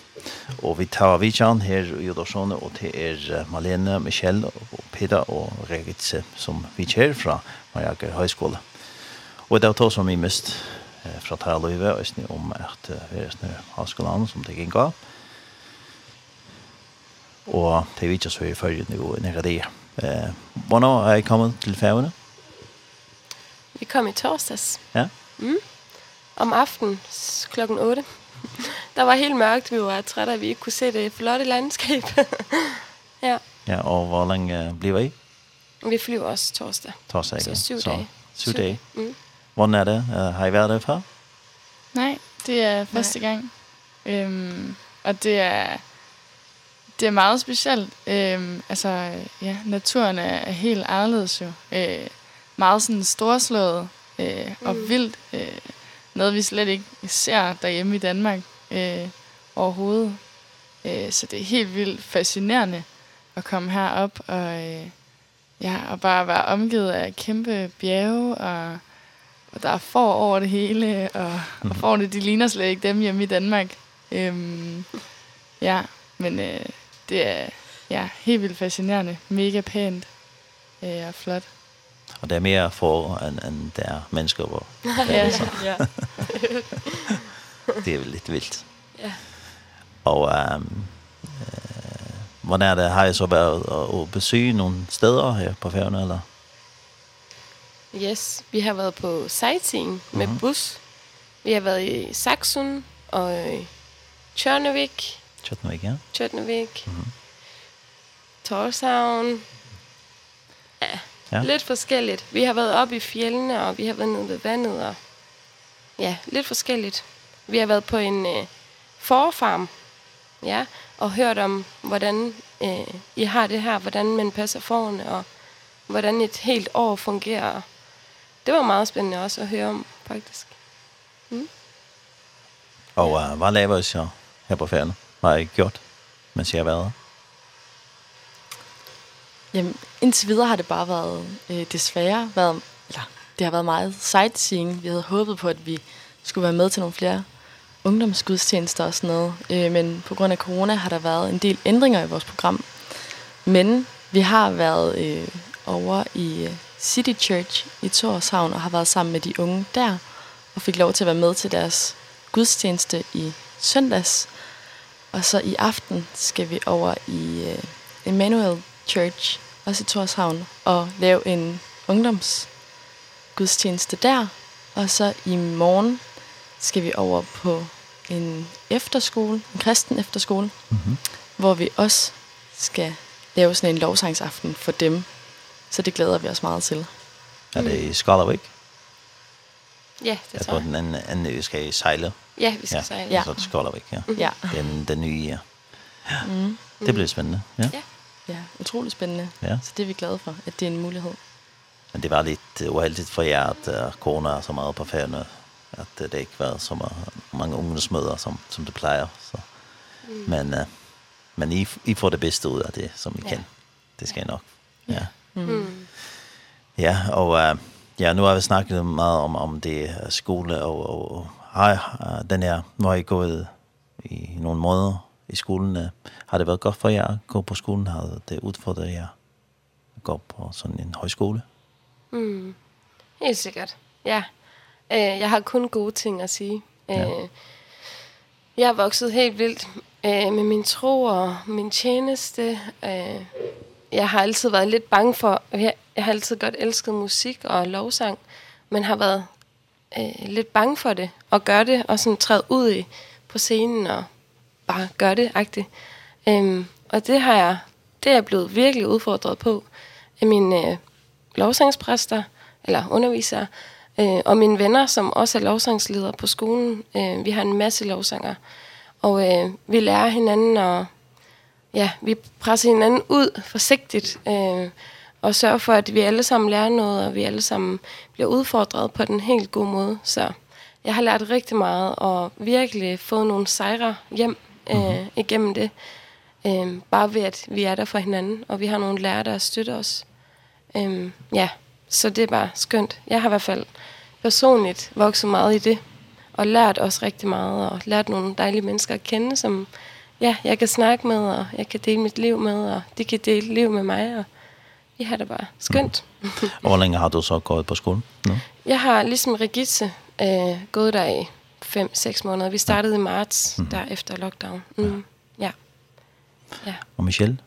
Og vi tar vidtjan her i Jodorsone, og det er Malene, Michelle, og Peter og Regitze som vi her fra Mariaka Høyskole. Og det var to som vi mist fra Tarløyve, og om at vi er snø avskolan som det gikk av og det er ikke så i følge nivå i nere det. Eh, hva er jeg kommet til færgene? Vi kom i torsdags. Ja? Mm. Om aften klokken 8. Der var helt mørkt, vi var trætte, at vi ikke kunne se det flotte landskab. ja. Ja, og hvor længe bliver I? Vi flyver også torsdag. Torsdag, Så syv så, dage. Syv, syv dage. Mm. Hvordan er det? Uh, har I været der før? Nej, det er første Nej. gang. Øhm, og det er Det er meget specielt. Øhm, altså, ja, naturen er helt anderledes jo. Øh, meget sådan storslået øh, og vildt. Øh, noget, vi slet ikke ser derhjemme i Danmark øh, overhovedet. Øh, så det er helt vildt fascinerende at komme herop og, øh, ja, og bare være omgivet af kæmpe bjerge og og der er får over det hele, og, og forne, de ligner slet ikke dem hjemme i Danmark. Øhm, ja, men øh, det er ja, helt vildt fascinerende. Mega pænt øh, og flot. Og det er mere for, end, end der er mennesker, hvor der er så. ja. det er vel lidt vildt. Ja. Og um, øh, hvordan er det? Har I så været og, at besøge nogle steder her på Færøerne, eller? Yes, vi har været på sightseeing med mm -hmm. bus. Vi har været i Saxon og Tjørnevik Kjøtnevik, ja? Kjøtnevik. Mhm. Torshavn. Ja, ja, lidt forskelligt. Vi har været oppe i fjellene, og vi har været nede ved vandet, og ja, lidt forskelligt. Vi har været på en øh, forfarm, ja, og hørt om, hvordan øh, I har det her, hvordan man passer forne, og hvordan et helt år fungerer. Det var meget spændende også at høre om, faktisk. Mm. Og uh, hvad laver I så her på færden? har jeg gjort, mens jeg har været her? Jamen, indtil videre har det bare været øh, desværre været, eller det har været meget sightseeing. Vi havde håbet på, at vi skulle være med til nogle flere ungdomsgudstjenester og sådan noget. Øh, men på grund af corona har der været en del ændringer i vores program. Men vi har været øh, over i City Church i Torshavn og har været sammen med de unge der og fik lov til at være med til deres gudstjeneste i søndags. Og så i aften skal vi over i øh, Emmanuel Church, også i Torshavn, og lave en ungdomsgudstjeneste der. Og så i morgen skal vi over på en efterskole, en kristen efterskole, mm -hmm. hvor vi også skal lave sådan en lovsangsaften for dem. Så det glæder vi os meget til. Er det i Skarlavik? Ja, det tror jeg. Den anden ø skal I sejle. Ja, vi skal ja. sejle. Ja. Så det skal væk, ja. ja. Den, den nye, ja. ja. Mm. Det bliver spændende. Ja. ja. Ja, utrolig spændende. Ja. Så det er vi glade for, at det er en mulighed. Men det var lidt uheldigt for jer, at uh, corona er så meget på færgerne, at uh, det ikke var så meget, mange ungdomsmøder, som, som det plejer. Så. Mm. Men, uh, men I, I får det bedste ud af det, som I ja. kan. Det skal I nok. Ja. ja. Mm. Ja, og... Uh, Ja, nu har vi snakket meget om, om det skole, og, og, og hej, den her, nu har I gået i nogle måneder i skolen. Har det været godt for jer at gå på skolen? Har det udfordret jer at gå på sådan en højskole? Mm. Helt sikkert, ja. Øh, jeg har kun gode ting at sige. Ja. Øh. Jeg har vokset helt vildt øh, med min tro og min tjeneste. Øh, jeg har altid været lidt bange for, jeg, jeg har altid godt elsket musik og lovsang, men har været øh, lidt bange for det, og gøre det, og sådan træde ud i, på scenen, og bare gøre det, agtigt. Øhm, og det har jeg, det er jeg blevet virkelig udfordret på, af mine øh, lovsangspræster, eller undervisere, øh, og mine venner, som også er lovsangsledere på skolen. Øh, vi har en masse lovsanger, og øh, vi lærer hinanden at ja, vi presser hinanden ud forsigtigt, øh, og sørger for, at vi alle sammen lærer noget, og vi alle sammen bliver udfordret på den helt gode måde. Så jeg har lært rigtig meget, og virkelig fået nogle sejre hjem øh, mm -hmm. igennem det. Øh, bare ved, at vi er der for hinanden, og vi har nogle lærere, der støtter os. Øh, ja, så det er bare skønt. Jeg har i hvert fald personligt vokset meget i det, og lært også rigtig meget, og lært nogle dejlige mennesker at kende, som ja, jeg kan snakke med, og jeg kan dele mit liv med, og de kan dele liv med mig, og vi har det bare skønt. Mm. og hvor længe har du så gået på skolen? No? Jeg har ligesom Regitze øh, gået der i 5-6 måneder. Vi startede ja. i marts, mm. der efter lockdown. Mm. Ja. ja. Og Michelle,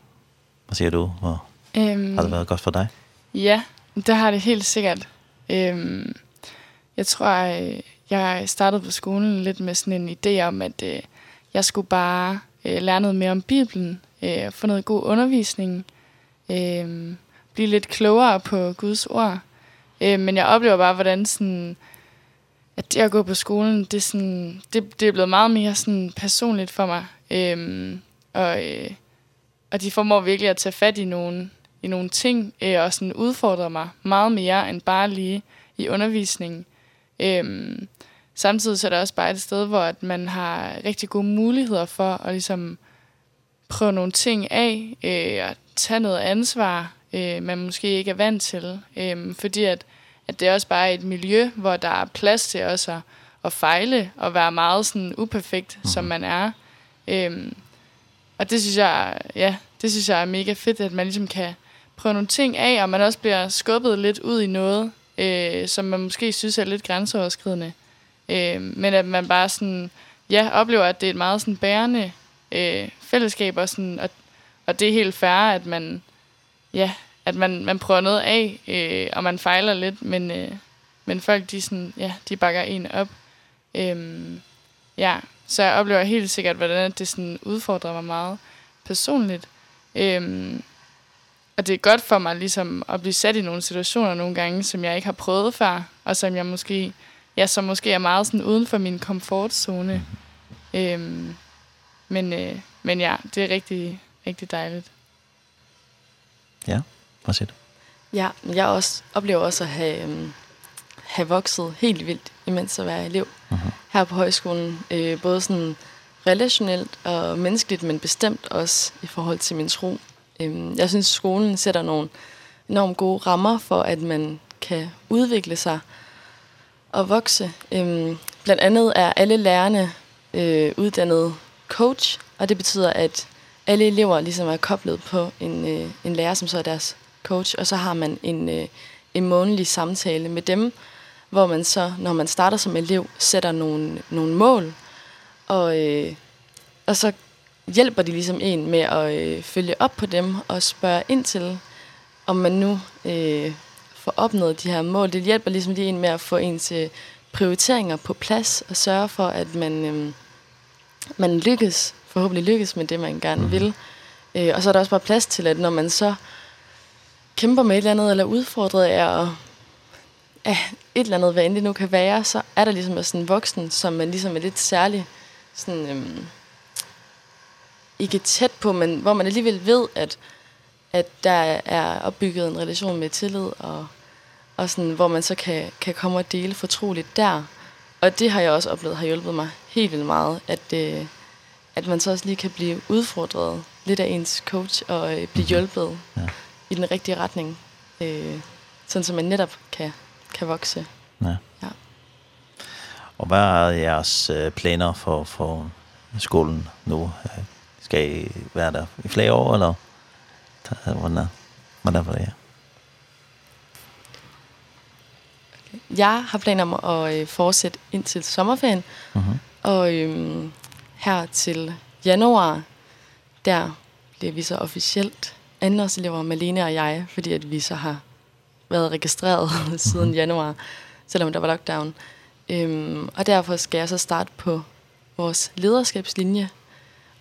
hvad siger du? Hvor øhm, har det været godt for dig? Ja, det har det helt sikkert. Øhm, jeg tror, jeg startede på skolen lidt med sådan en idé om, at øh, jeg skulle bare øh, lære noget mere om Bibelen, øh, få noget god undervisning, øh, blive lidt klogere på Guds ord. Øh, men jeg oplever bare, hvordan sådan, at det at gå på skolen, det er, sådan, det, det er blevet meget mere sådan personligt for mig. Øh, og, øh, og de formår virkelig at tage fat i nogle, i nogle ting, øh, og sådan udfordrer mig meget mere end bare lige i undervisningen. Øh, samtidig så er det også bare et sted, hvor at man har rigtig gode muligheder for at ligesom prøve nogle ting af, øh, og tage noget ansvar, øh, man måske ikke er vant til. Øh, fordi at, at det er også bare et miljø, hvor der er plads til også at, at fejle og være meget sådan uperfekt, som man er. Ehm og det synes jeg, ja, det synes jeg er mega fedt, at man ligesom kan prøve nogle ting af, og man også bliver skubbet lidt ud i noget, øh, som man måske synes er lidt grænseoverskridende. Øh, men at man bare sådan, ja, oplever, at det er et meget sådan bærende øh, fællesskab, og, sådan, og, og det er helt fair, at man, ja, at man, man prøver noget af, øh, og man fejler lidt, men, øh, men folk, de, sådan, ja, de bakker en op. Øh, ja, så jeg oplever helt sikkert, hvordan det sådan udfordrer mig meget personligt. Øh, og det er godt for mig ligesom at blive sat i nogle situationer nogle gange, som jeg ikke har prøvet før, og som jeg måske ja, som måske er meget sådan uden for min komfortzone. Øhm, men, øh, men ja, det er rigtig, rigtig dejligt. Ja, hvad siger du? Ja, jeg også oplever også at have, have vokset helt vildt, imens at være elev uh -huh. her på højskolen. Øh, både sådan relationelt og menneskeligt, men bestemt også i forhold til min tro. Øhm, jeg synes, skolen sætter nogle enormt gode rammer for, at man kan udvikle sig, at vokse. Øhm, blandt andet er alle lærerne øh, uddannet coach, og det betyder, at alle elever ligesom er koblet på en, øh, en lærer, som så er deres coach, og så har man en, øh, en månedlig samtale med dem, hvor man så, når man starter som elev, sætter nogle, nogle mål, og, øh, og så hjælper de ligesom en med at øh, følge op på dem og spørge ind til, om man nu øh, får opnået de her mål. Det hjælper ligesom lige en med at få ens prioriteringer på plads og sørge for, at man, øh, man lykkes, forhåbentlig lykkes med det, man gerne vil. Øh, og så er der også bare plads til, at når man så kæmper med et eller andet, eller udfordret er at ja, et eller andet, hvad end det nu kan være, så er der ligesom også en voksen, som man ligesom er lidt særlig sådan, øhm, ikke tæt på, men hvor man alligevel ved, at, at der er opbygget en relation med tillid og og sådan, hvor man så kan, kan komme og dele fortroligt der. Og det har jeg også oplevet har hjulpet mig helt vildt meget, at, øh, at man så også lige kan blive udfordret lidt af ens coach og øh, blive hjulpet ja. i den rigtige retning. Øh, sådan som man netop kan, kan vokse. Ja. ja. Og hvad er jeres øh, planer for, for skolen nu? Skal I være der i flere år, eller hvordan er, hvordan er det? jeg har planer om at øh, fortsætte indtil sommerferien. Uh -huh. Og øhm, her til januar, der bliver vi så officielt andenårselever, Malene og jeg, fordi at vi så har været registreret siden januar, selvom der var lockdown. Øhm, og derfor skal jeg så starte på vores lederskabslinje.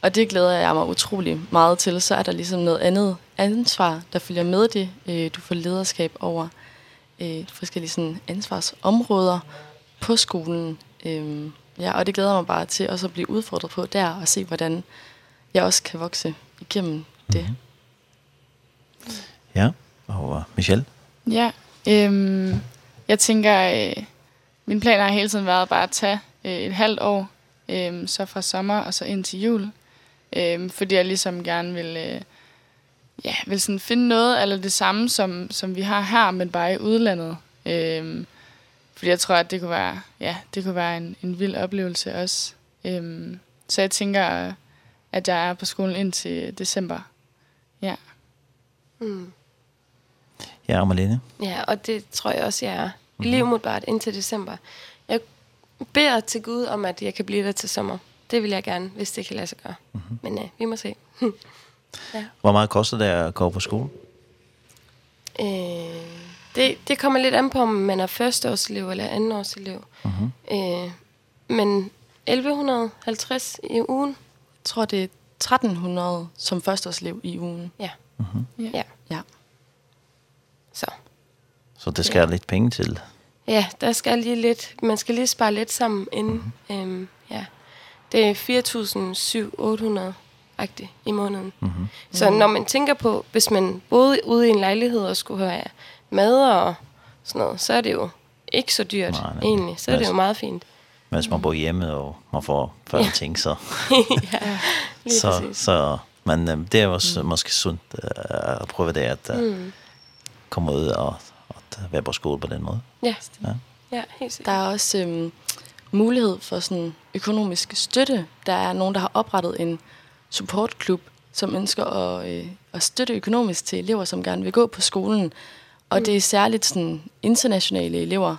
Og det glæder jeg mig utrolig meget til. Så er der ligesom noget andet ansvar, der følger med det. Øh, du får lederskab over øh, forskellige sådan, ansvarsområder på skolen. Øh, ja, og det glæder mig bare til også at blive udfordret på der, og se, hvordan jeg også kan vokse igennem det. Mm -hmm. Ja, og uh, Michelle? Ja, øhm, jeg tænker, øh, min plan har hele tiden været bare at tage øh, et halvt år, øh, så fra sommer og så ind til jul, øh, fordi jeg ligesom gerne vil... Øh, ja, vil sådan finde noget eller det samme, som, som vi har her, men bare i udlandet. Ehm fordi jeg tror, at det kunne være, ja, det kunne være en, en vild oplevelse også. Ehm så jeg tænker, at jeg er på skolen indtil december. Ja. Mm. Ja, og Malene. Ja, og det tror jeg også, jeg er. Mm. Lige umiddelbart indtil december. Jeg beder til Gud om, at jeg kan blive der til sommer. Det vil jeg gerne, hvis det kan lade sig gøre. Mm -hmm. Men øh, vi må se. Ja. Hvor meget koster det at gå på skole? Øh, det, det kommer lidt an på, om man er førsteårselev eller andenårselev. Mm -hmm. øh, men 1150 i ugen. Jeg tror, det er 1300 som førsteårselev i ugen. Ja. Mm -hmm. ja. ja. Så. Så det skal ja. lidt penge til? Ja, der skal lige lidt. Man skal lige spare lidt sammen inden. Mm -hmm. øhm, ja. Det er 4.700 agtigt i måneden. Mm -hmm. Så når man tænker på, hvis man boede ude i en lejlighed og skulle have mad og sådan noget, så er det jo ikke så dyrt nej, nej. egentlig. Så er det jo meget fint. Men hvis man bor hjemme og man får færre ja. ting, så... ja, lige så, præcis. Så, men øh, det er også mm. måske sundt øh, at prøve det, at øh, mm. komme ud og at være på skole på den måde. Ja, ja. ja helt sikkert. Der er også øh, mulighed for sådan økonomisk støtte. Der er nogen, der har oprettet en supportklub, som ønsker at, øh, at støtte økonomisk til elever, som gerne vil gå på skolen. Og det er særligt sådan, internationale elever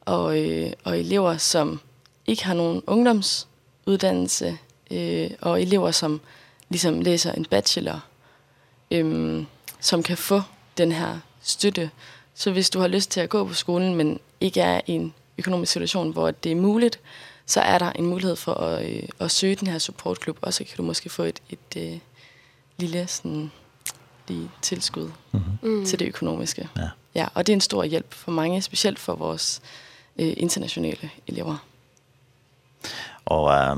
og, øh, og elever, som ikke har nogen ungdomsuddannelse, øh, og elever, som ligesom læser en bachelor, øh, som kan få den her støtte. Så hvis du har lyst til at gå på skolen, men ikke er i en økonomisk situation, hvor det er muligt, så er der en mulighed for at, øh, at søge den her supportklub, og så kan du måske få et, et øh, lille sådan, lige tilskud mm -hmm. til det økonomiske. Ja. ja, og det er en stor hjælp for mange, specielt for vores øh, internationale elever. Og øh,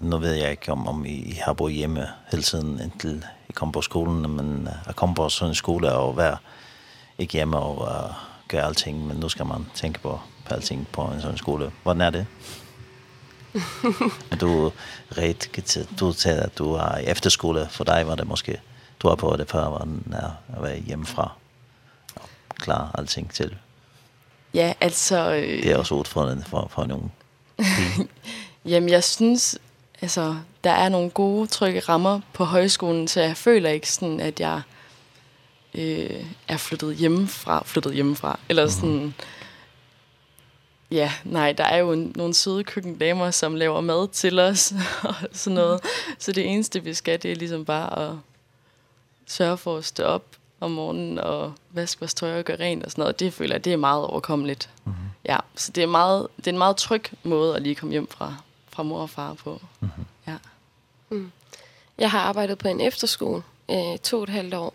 nu ved jeg ikke, om, om I har boet hjemme hele tiden, indtil I kom på skolen, men at komme på sådan en skole og være ikke hjemme og øh, gøre alting, men nu skal man tænke på, på alting på en sådan skole. Hvordan er det? du ret du sagde, at du var i efterskole. For dig var det måske, du har på det før, var den er at være hjemmefra og till. alting til. Ja, altså... Øh... Det er også udfordrende for, for nogen. Jamen, jeg synes, altså, der er nogle gode, trygge rammer på højskolen, så jeg føler ikke sådan, at jeg øh, er flyttet hjemmefra, flyttet hjemmefra, eller sådan... Mm Ja, nej, der er jo nogle søde køkkendamer, som laver mad til os og sådan noget. Så det eneste, vi skal, det er ligesom bare at sørge for at stå op om morgenen og vaske vores tøj og gøre rent og sådan noget. Det føler jeg, det er meget overkommeligt. Mm -hmm. Ja, så det er, meget, det er en meget tryg måde at lige komme hjem fra, fra mor og far på. Mm -hmm. Ja. Mm. Jeg har arbejdet på en efterskole øh, to og et halvt år,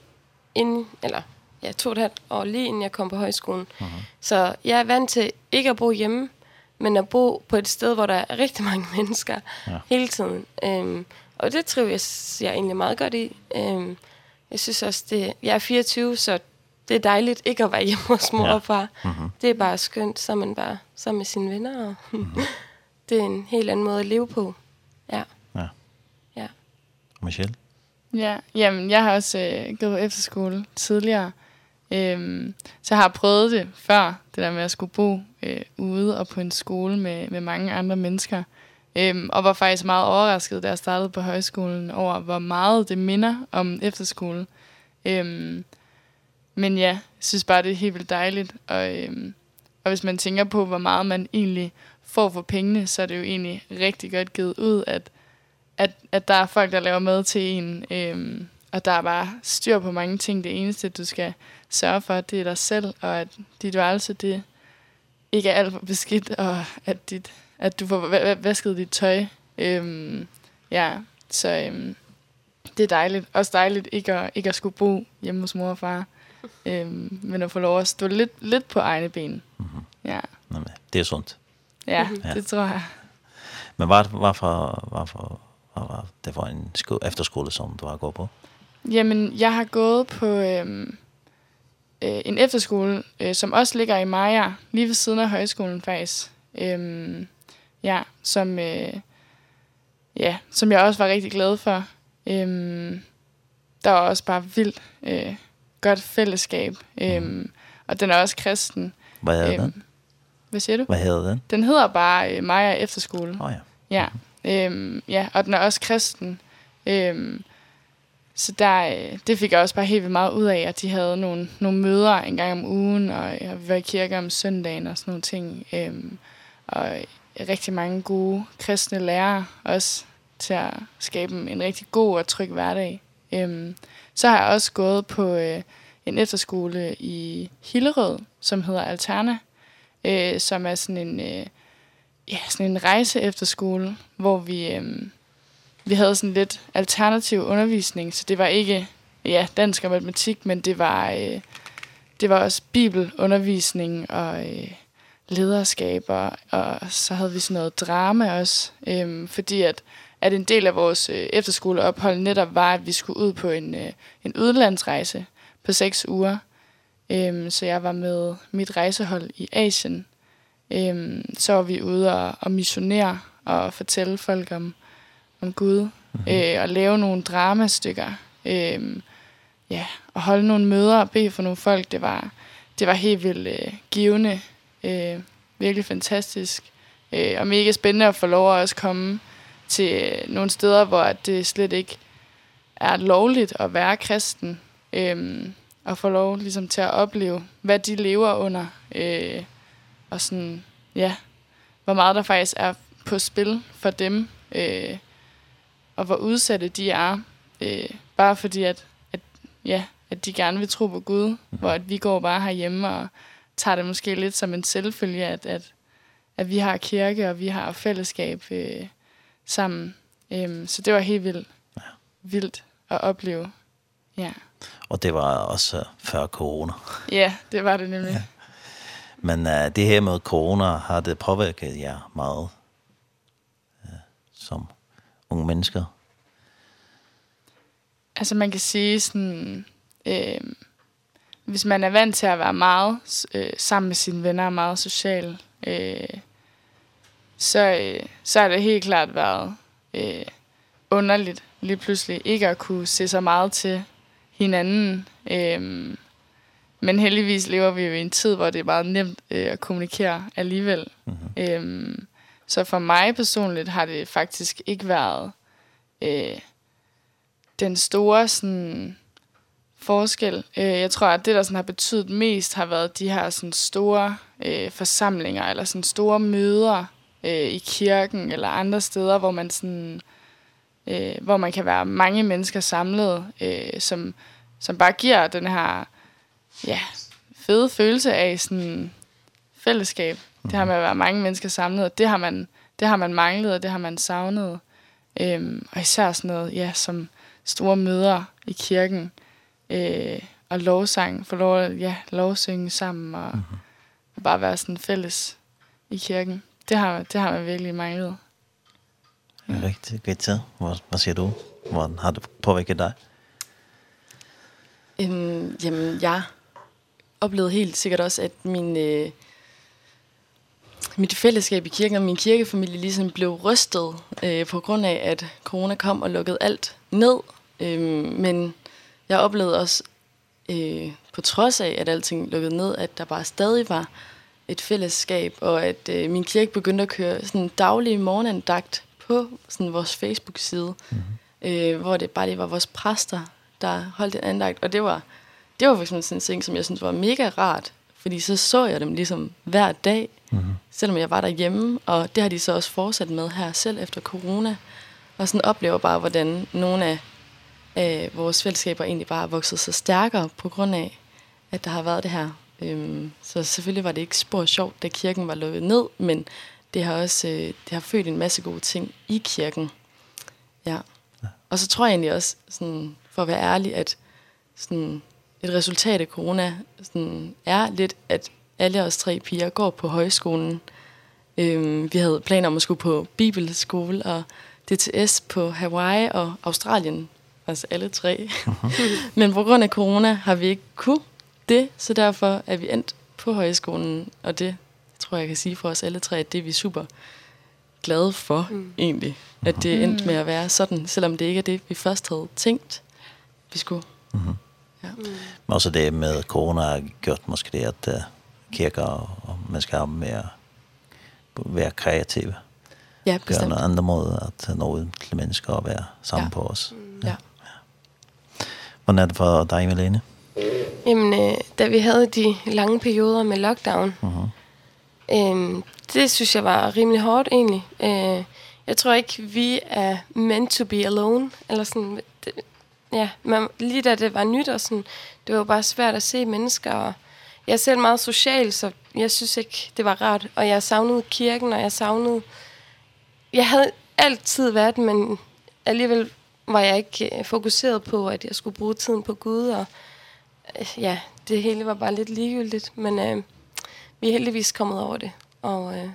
inden, eller ja, to og et halvt år, lige inden jeg kom på højskolen. Uh -huh. Så jeg er vant til ikke at bo hjemme, men at bo på et sted, hvor der er rigtig mange mennesker ja. hele tiden. Øhm, og det trives jeg egentlig meget godt i. Øhm, jeg synes også, det, jeg er 24, så det er dejligt ikke at være hjemme hos mor ja. og far. Uh -huh. Det er bare skønt, så man bare sammen med sine venner. Og uh -huh. det er en helt anden måde at leve på. Ja. Ja. ja. Michelle? Ja, jamen, jeg har også øh, gået på efterskole tidligere. Øhm, så har prøvet det før, det der med at skulle bo øh, ude og på en skole med, med mange andre mennesker. Øhm, og var faktisk meget overrasket, da jeg startede på højskolen, over hvor meget det minder om efterskole. Øhm, men ja, jeg synes bare, det er helt vildt dejligt. Og, øhm, og hvis man tænker på, hvor meget man egentlig får for pengene, så er det jo egentlig rigtig godt givet ud, at, at, at der er folk, der laver med til en. Øhm, og der er bare styr på mange ting. Det eneste, du skal sørge for, at det er dig selv, og at dit værelse, det ikke er alt for beskidt, og at, dit, at du får vasket dit tøj. Øhm, ja, så øhm, det er dejligt. Også dejligt ikke at, ikke at skulle bo hjemme hos mor og far, øhm, men at få lov at stå lidt, lidt på egne ben. Mm -hmm. Ja. Nå, men det er sundt. Ja, mm -hmm. det tror jeg. Men hvad, hvad, for, hvad, for, hvad var det for en sko efterskole, som du har gået på? Jamen, jeg har gået på øhm, øh, en efterskole, øh, som også ligger i Maja, lige ved siden af højskolen faktisk. Øhm, ja, som, øh, ja, som jeg også var rigtig glad for. Øhm, der var også bare vildt øh, godt fællesskab. Øhm, og den er også kristen. Hvad hedder øhm, den? Hvad siger du? Hvad hedder den? Den hedder bare øh, Maja Efterskole. Åh oh, ja. Ja, øhm, ja, og den er også kristen. Øhm, Så der, det fik jeg også bare helt vildt meget ud af, at de havde nogle, nogle møder en gang om ugen, og jeg var i kirke om søndagen og sådan nogle ting. Øhm, og rigtig mange gode kristne lærere også til at skabe en rigtig god og tryg hverdag. Øhm, så har jeg også gået på øh, en efterskole i Hillerød, som hedder Alterna, øh, som er sådan en, øh, ja, sådan en rejse efterskole, hvor vi... Øh, vi havde sådan lidt alternativ undervisning, så det var ikke ja, dansk og matematik, men det var øh, det var også bibelundervisning og øh, lederskab og så havde vi sådan noget drama også, øh, fordi at at en del af vores øh, efterskoleophold netop var, at vi skulle ud på en, øh, en udlandsrejse på 6 uger. Ehm så jeg var med mit rejsehold i Asien. Ehm så var vi ude og, og missionere og fortælle folk om om Gud, mm -hmm. øh, og lave nogle dramastykker, øh, ja, og holde nogle møder og bede for nogle folk. Det var, det var helt vildt øh, givende, øh, virkelig fantastisk, øh, og mega spændende at få lov at også komme til nogle steder, hvor det slet ikke er lovligt at være kristen, øh, og få lov ligesom, til at opleve, hvad de lever under, øh, og sådan, ja, hvor meget der faktisk er på spil for dem, øh, og hvor udsatte de er, øh, bare fordi at, at, ja, at de gerne vil tro på Gud, mm. hvor at vi går bare herhjemme og tager det måske lidt som en selvfølge, at, at, at vi har kirke, og vi har fællesskab øh, sammen. Øhm, så det var helt vildt, ja. vildt at opleve. Ja. Og det var også før corona. ja, det var det nemlig. Ja. Men uh, det her med corona, har det påvirket jer meget uh, som unge mennesker? Altså man kan sige sådan, øh, hvis man er vant til at være meget øh, sammen med sine venner og meget social, øh, så, øh, så har det helt klart været øh, underligt lige pludselig ikke at kunne se så meget til hinanden. Øh, men heldigvis lever vi jo i en tid, hvor det er meget nemt øh, at kommunikere alligevel. Mm -hmm. øh, Så for mig personligt har det faktisk ikke været øh, den store sådan, forskel. Øh, jeg tror, at det, der sådan, har betydet mest, har været de her sådan, store øh, forsamlinger, eller sådan, store møder øh, i kirken, eller andre steder, hvor man, sådan, øh, hvor man kan være mange mennesker samlet, øh, som, som bare giver den her ja, fede følelse af sådan, fællesskab. Det har med at være mange mennesker samlet, og det har man, det har man manglet, og det har man savnet. Ehm og især sådan noget, ja, som store møder i kirken, øh, og lovsang, for lov, ja, lovsynge sammen, og, mm -hmm. bare være sådan fælles i kirken. Det har, det har man virkelig manglet. Ja. Rigtig godt tid. Hvad, hvad siger du? Hvordan har det påvirket dig? Øhm, jamen, jeg oplevede helt sikkert også, at min... Øh, mit fællesskab i kirken og min kirkefamilie ligesom blev rystet øh, på grund af, at corona kom og lukkede alt ned. Øh, men jeg oplevede også, øh, på trods af, at alting lukkede ned, at der bare stadig var et fællesskab, og at øh, min kirke begyndte at køre sådan daglige morgenandagt på sådan vores Facebook-side, mm -hmm. øh, hvor det bare det var vores præster, der holdt en andagt, og det var det var faktisk sådan en ting, som jeg synes var mega rart, Fordi så så jeg dem ligesom hver dag, mm -hmm. selvom jeg var derhjemme. Og det har de så også fortsat med her selv efter corona. Og sådan oplever bare, hvordan nogle af øh, vores fællesskaber egentlig bare har vokset så stærkere på grund af, at der har været det her. Øhm, så selvfølgelig var det ikke spor sjovt, da kirken var lukket ned, men det har også øh, det har født en masse gode ting i kirken. Ja. Og så tror jeg egentlig også, sådan, for at være ærlig, at sådan, et resultat af corona sådan, er lidt, at alle os tre piger går på højskolen. Øhm, vi havde planer om at skulle på bibelskole og DTS på Hawaii og Australien. Altså alle tre. Men på grund af corona har vi ikke kunne det, så derfor er vi endt på højskolen. Og det tror jeg, jeg kan sige for os alle tre, at det er vi super glade for mm. egentlig. At det endte med at være sådan, selvom det ikke er det, vi først havde tænkt, vi skulle. Mm. Mm. Men også det med corona har gjort måske det, at uh, kirker og, og mennesker har mere være kreative. Ja, bestemt. Gøre en anden måde at nå ud til mennesker og være sammen ja. på os. Ja. ja. Hvordan er det for dig, Malene? Jamen, øh, da vi havde de lange perioder med lockdown, uh -huh. øh, det synes jeg var rimelig hårdt egentlig. Øh, jeg tror ikke, vi er meant to be alone, eller sådan, det, Ja, men lige da det var nyt og sådan, det var jo bare svært at se mennesker. Og jeg er selv meget social, så jeg synes ikke, det var rart. Og jeg savnede kirken, og jeg savnede... Jeg havde altid været, men alligevel var jeg ikke fokuseret på, at jeg skulle bruge tiden på Gud. Og ja, det hele var bare lidt ligegyldigt, men øh, vi er heldigvis kommet over det. Og øh,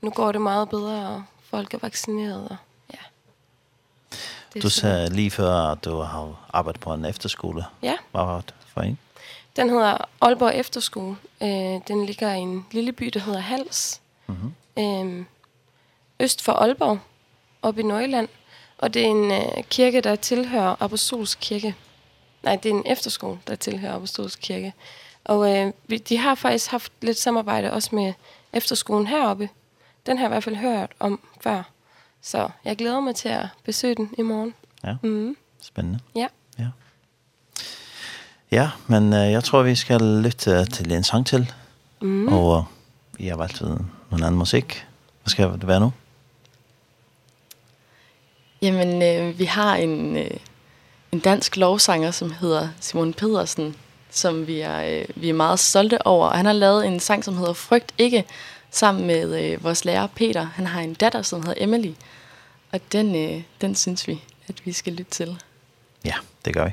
nu går det meget bedre, og folk er vaccineret, og Du sagde lige før, at du har arbejdet på en efterskole. Ja. Hvad var det for en? Den hedder Aalborg Efterskole. Øh, den ligger i en lille by, der hedder Hals. Mm -hmm. øh, øst for Aalborg, oppe i Nøjland. Og det er en øh, kirke, der tilhører Apostolsk Kirke. Nej, det er en efterskole, der tilhører Apostolsk Kirke. Og øh, vi, de har faktisk haft lidt samarbejde også med efterskolen heroppe. Den har jeg i hvert fald hørt om før. Så jeg glæder mig til at besøge den i morgen. Ja, mm. spændende. Ja. ja. Ja, men uh, jeg tror, vi skal lytte til en sang til. Mm. Og vi har valgt noget anden musik. Hvad skal det være nu? Jamen, øh, vi har en, øh, en dansk lovsanger, som hedder Simon Pedersen, som vi er, øh, vi er meget stolte over. Han har lavet en sang, som hedder Frygt ikke, sammen med øh, vores lærer Peter. Han har en datter, som hedder Emily. Mm Og den, øh, den synes vi, at vi skal lytte til. Ja, det gør vi.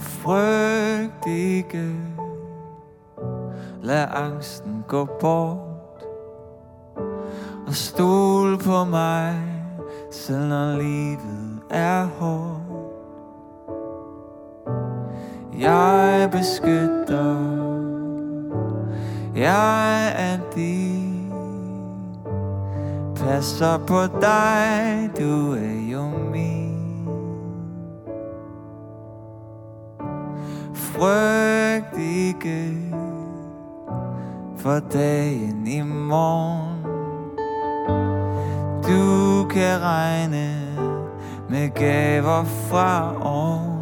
Frygt ikke Lad angsten gå bort Og stol på mig Selv når livet er hårdt. Jeg beskytter Jeg er din. Passer på dig Du er jo min. Frygt ikke For dagen i morgen. Du kan regne med gaver fra oven.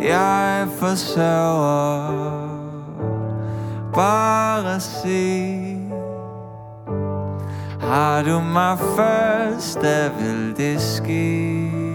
Jeg forsørger Bare se Har du mig først, der vil det ske?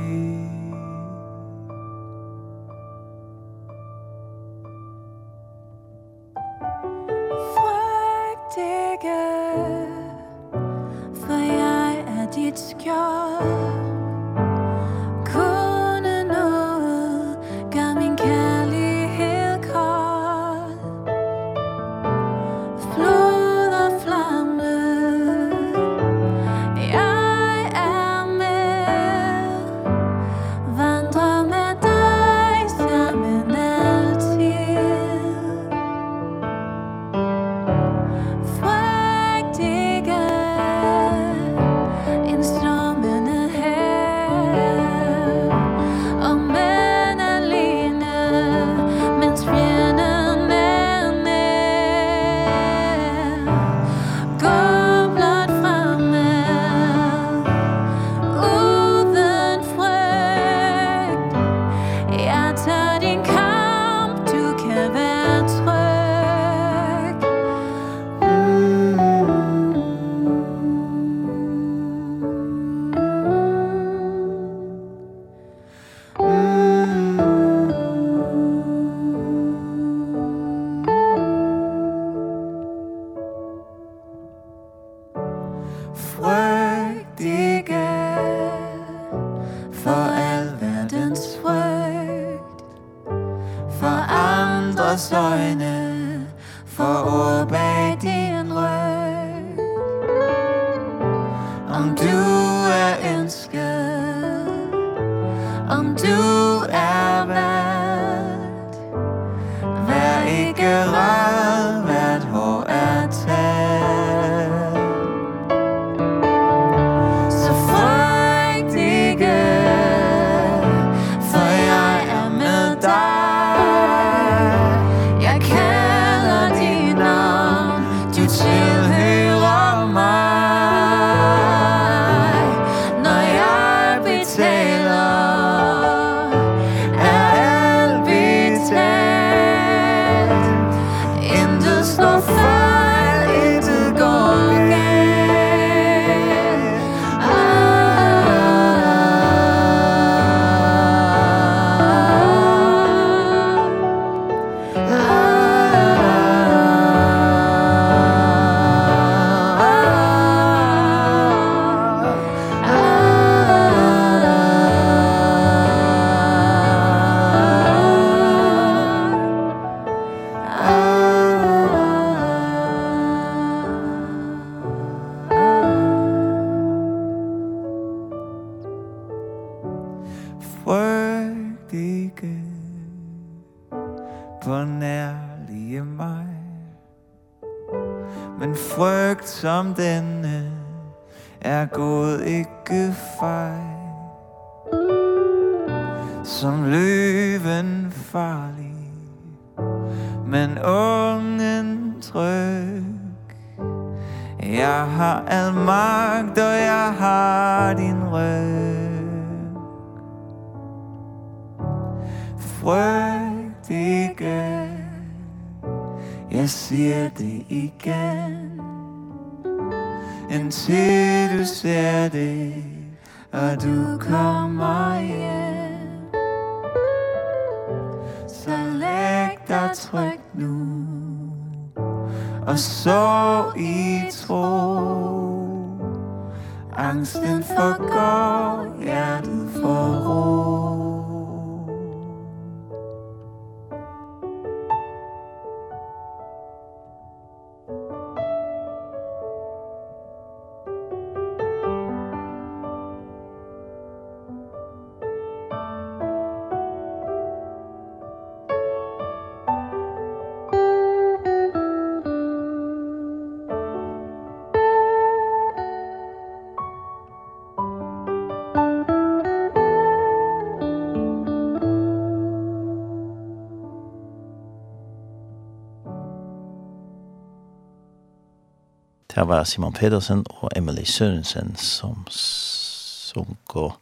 var Simon Pedersen og Emily Sørensen som sunk og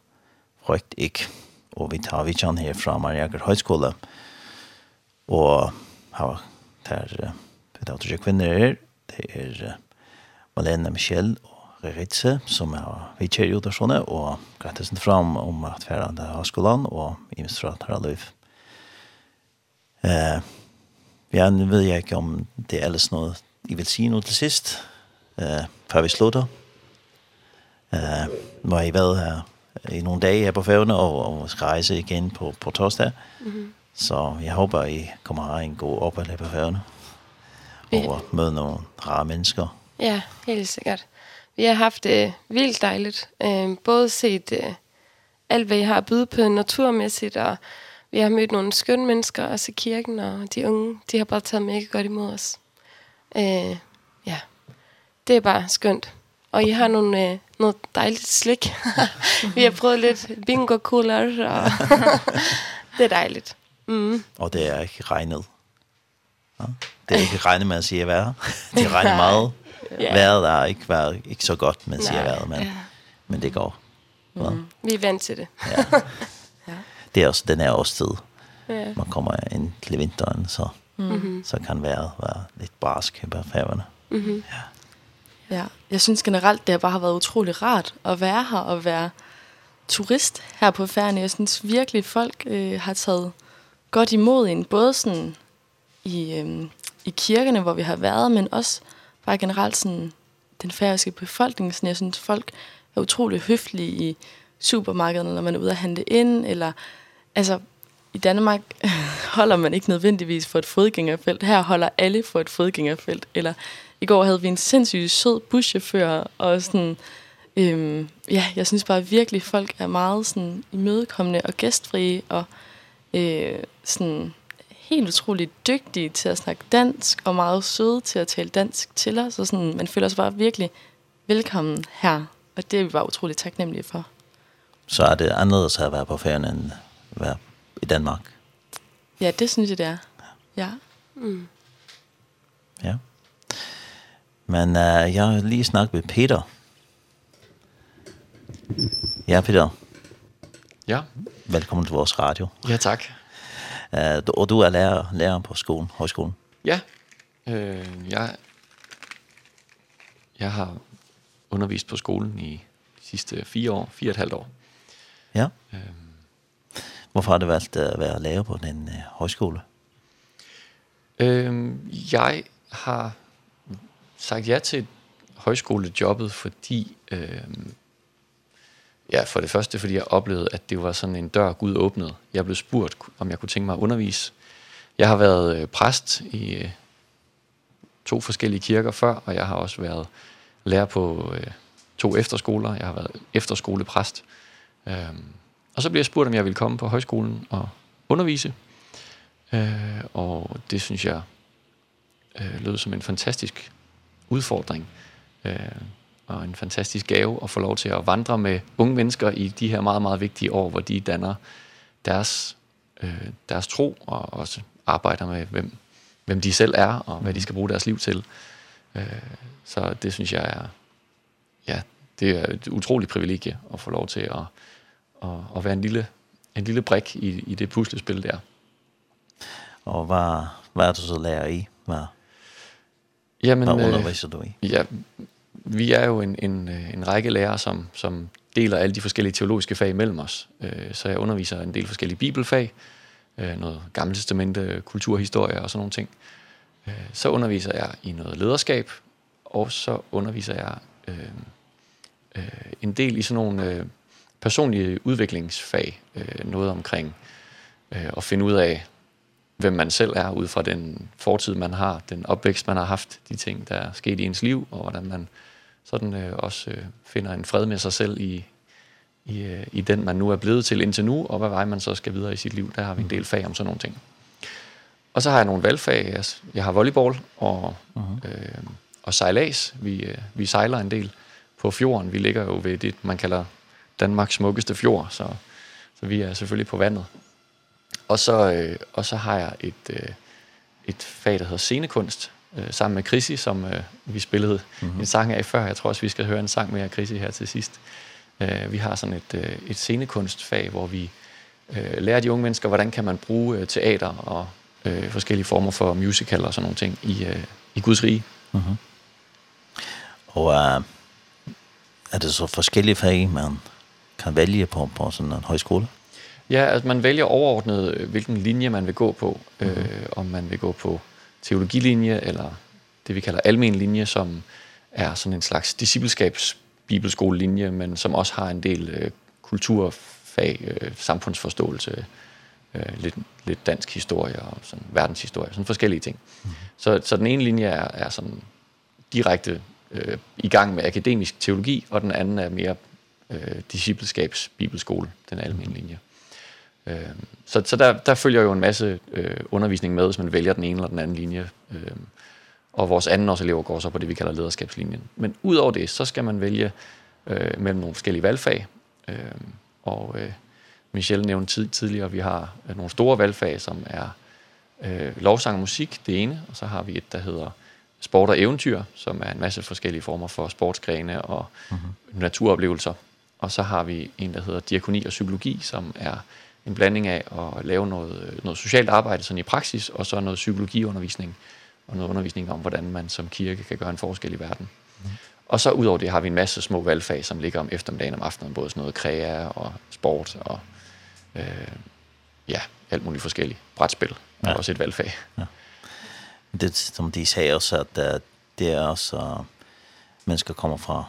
røykt ikk. Og vi tar vi kjenn her fra Mariager Høyskole. Og her er vi tar tre kvinner her. Det er Malene Michel og Reritze som er vi kjer ut av sånne. Og grattesen fram om at vi er andre høyskolen og i minst fra Taraløyf. Eh, vi nu en vilje ikke om det er ellers noe jeg vil si noe til sist øh, før vi slutter. Øh, nu har I været her i nogle dage her på færgerne og, og skal rejse igen på, på torsdag. Mm -hmm. Så jeg håber, I kommer her en god ophold på færgerne og møde nogle rare mennesker. Ja, helt sikkert. Vi har haft det øh, vildt dejligt. Øh, både set øh, alt, hvad I har at byde på naturmæssigt, og vi har mødt nogle skønne mennesker, også i kirken, og de unge, de har bare taget mega godt imod os. Øh, det er bare skønt. Og I har nogle, øh, noget dejligt slik. vi har prøvet lidt bingo cooler og det er dejligt. Mm. Og det er ikke regnet. Ja? Det er ikke regnet med at sige vejr. Det er regnet meget. ja. Vejret har ikke været ikke så godt, man siger vejret, men, men det går. Mm. Ja. Vi er vant til det. ja. Det er også den her årstid. Ja. Man kommer ind til vinteren, så, mm -hmm. så kan vejret være lidt barsk på færgerne. Mm -hmm. Ja. Ja, jeg synes generelt, det har bare været utrolig rart at være her og være turist her på færgen. Jeg synes virkelig, folk øh, har taget godt imod en, både sådan i, øh, i kirkerne, hvor vi har været, men også bare generelt sådan, den færøske befolkning. Sådan, jeg synes, folk er utrolig høflige i supermarkederne, når man er ude at handle ind, eller altså i Danmark holder man ikke nødvendigvis for et fodgængerfelt. Her holder alle for et fodgængerfelt, eller i går havde vi en sindssygt sød buschauffør, og sådan, øhm, ja, jeg synes bare virkelig, folk er meget sådan imødekommende og gæstfrie, og øh, sådan helt utroligt dygtige til at snakke dansk, og meget søde til at tale dansk til os, og sådan, man føler sig bare virkelig velkommen her, og det er vi bare utroligt taknemmelige for. Så er det anderledes at være på ferien, end at være i Danmark? Ja, det synes jeg, det er. Ja. Mm. Ja. Men uh, jeg har lige snakket med Peter. Ja, Peter. Ja. Velkommen til vores radio. Ja, tak. Uh, du, og du er lærer, lærer på skolen, højskolen. Ja. Øh, jeg, jeg har undervist på skolen i de sidste fire år, fire og et halvt år. Ja. Øh, Hvorfor har du valgt at være lærer på den øh, højskole? Øh, jeg har sagt ja til højskolejobbet, fordi øh, ja, for det første, fordi jeg oplevede, at det var sådan en dør, Gud åbnede. Jeg blev spurgt, om jeg kunne tænke mig at undervise. Jeg har været øh, præst i øh, to forskellige kirker før, og jeg har også været lærer på øh, to efterskoler. Jeg har været efterskolepræst. Øh, og så blev jeg spurgt, om jeg ville komme på højskolen og undervise. Øh, og det synes jeg øh, lød som en fantastisk udfordring øh, og en fantastisk gave at få lov til at vandre med unge mennesker i de her meget, meget vigtige år, hvor de danner deres, øh, deres tro og også arbejder med, hvem, hvem de selv er og hvad de skal bruge deres liv til. Øh, så det synes jeg er, ja, det er et utroligt privilegie at få lov til at, at, at være en lille, en lille brik i, i det puslespil der. Og hvad, hvad er du så lærer i? Hvad, Ja, men underviser du i? Ja, vi er jo en en en række lærere som som deler alle de forskellige teologiske fag mellem os. Øh så jeg underviser en del forskellige bibelfag, øh noget Gamle Testamente, kulturhistorie og sådan nogle ting. Øh så underviser jeg i noget lederskab, og så underviser jeg øh øh en del i sådan nogle øh, personlige udviklingsfag, øh noget omkring øh at finde ud af hvem man selv er ud fra den fortid man har, den opvækst man har haft, de ting der er sket i ens liv og hvordan man sådan øh, også øh, finder en fred med sig selv i i øh, i den man nu er blevet til indtil nu og hvad vej man så skal videre i sit liv. Der har vi en del fag om sådan nogle ting. Og så har jeg nogle valgfag. Jeg, jeg har volleyball og uh -huh. øh, og sejlads. Vi øh, vi sejler en del på fjorden. Vi ligger jo ved det man kalder Danmarks smukkeste fjord, så så vi er selvfølgelig på vandet Og så, øh, og så har jeg et, øh, et fag, der hedder scenekunst, øh, sammen med Chrissy, som øh, vi spillede mm -hmm. en sang af før. Jeg tror også, vi skal høre en sang med Chrissy her til sidst. Øh, vi har sådan et, øh, et scenekunstfag, hvor vi øh, lærer de unge mennesker, hvordan kan man bruge øh, teater og øh, forskellige former for musical og sådan nogle ting i, øh, i Guds rige. Mm. Og øh, er det så forskellige fag, man kan vælge på, på sådan en højskole? Ja, altså man vælger overordnet, hvilken linje man vil gå på. Mm -hmm. øh, om man vil gå på teologilinje, eller det vi kalder almen linje, som er sådan en slags discipleskabs bibelskolelinje, men som også har en del øh, kulturfag, øh, samfundsforståelse, øh, lidt, lidt dansk historie og sådan verdenshistorie, sådan forskellige ting. Mm. Så, så den ene linje er, er sådan direkte øh, i gang med akademisk teologi, og den anden er mere øh, discipleskabs bibelskole, den almindelige linje. Mm. Øh, så så der, der følger jo en masse øh, undervisning med, hvis man vælger den ene eller den anden linje. Øh, og vores anden års elever går så på det, vi kalder lederskabslinjen. Men ud over det, så skal man vælge øh, mellem nogle forskellige valgfag. Øh, og øh, Michelle nævnte tid, tidligere, at vi har øh, nogle store valgfag, som er øh, lovsang og musik, det ene. Og så har vi et, der hedder sport og eventyr, som er en masse forskellige former for sportsgrene og mm -hmm. naturoplevelser. Og så har vi en, der hedder diakoni og psykologi, som er en blanding af at lave noget, noget socialt arbejde sådan i praksis, og så noget psykologiundervisning, og noget undervisning om, hvordan man som kirke kan gøre en forskel i verden. Mm. Og så udover det har vi en masse små valgfag, som ligger om eftermiddagen om aftenen, både sådan noget krea og sport og øh, ja, alt muligt forskelligt. Brætspil er ja. også et valgfag. Ja. Det som de sagde også, at uh, det er også uh, mennesker kommer fra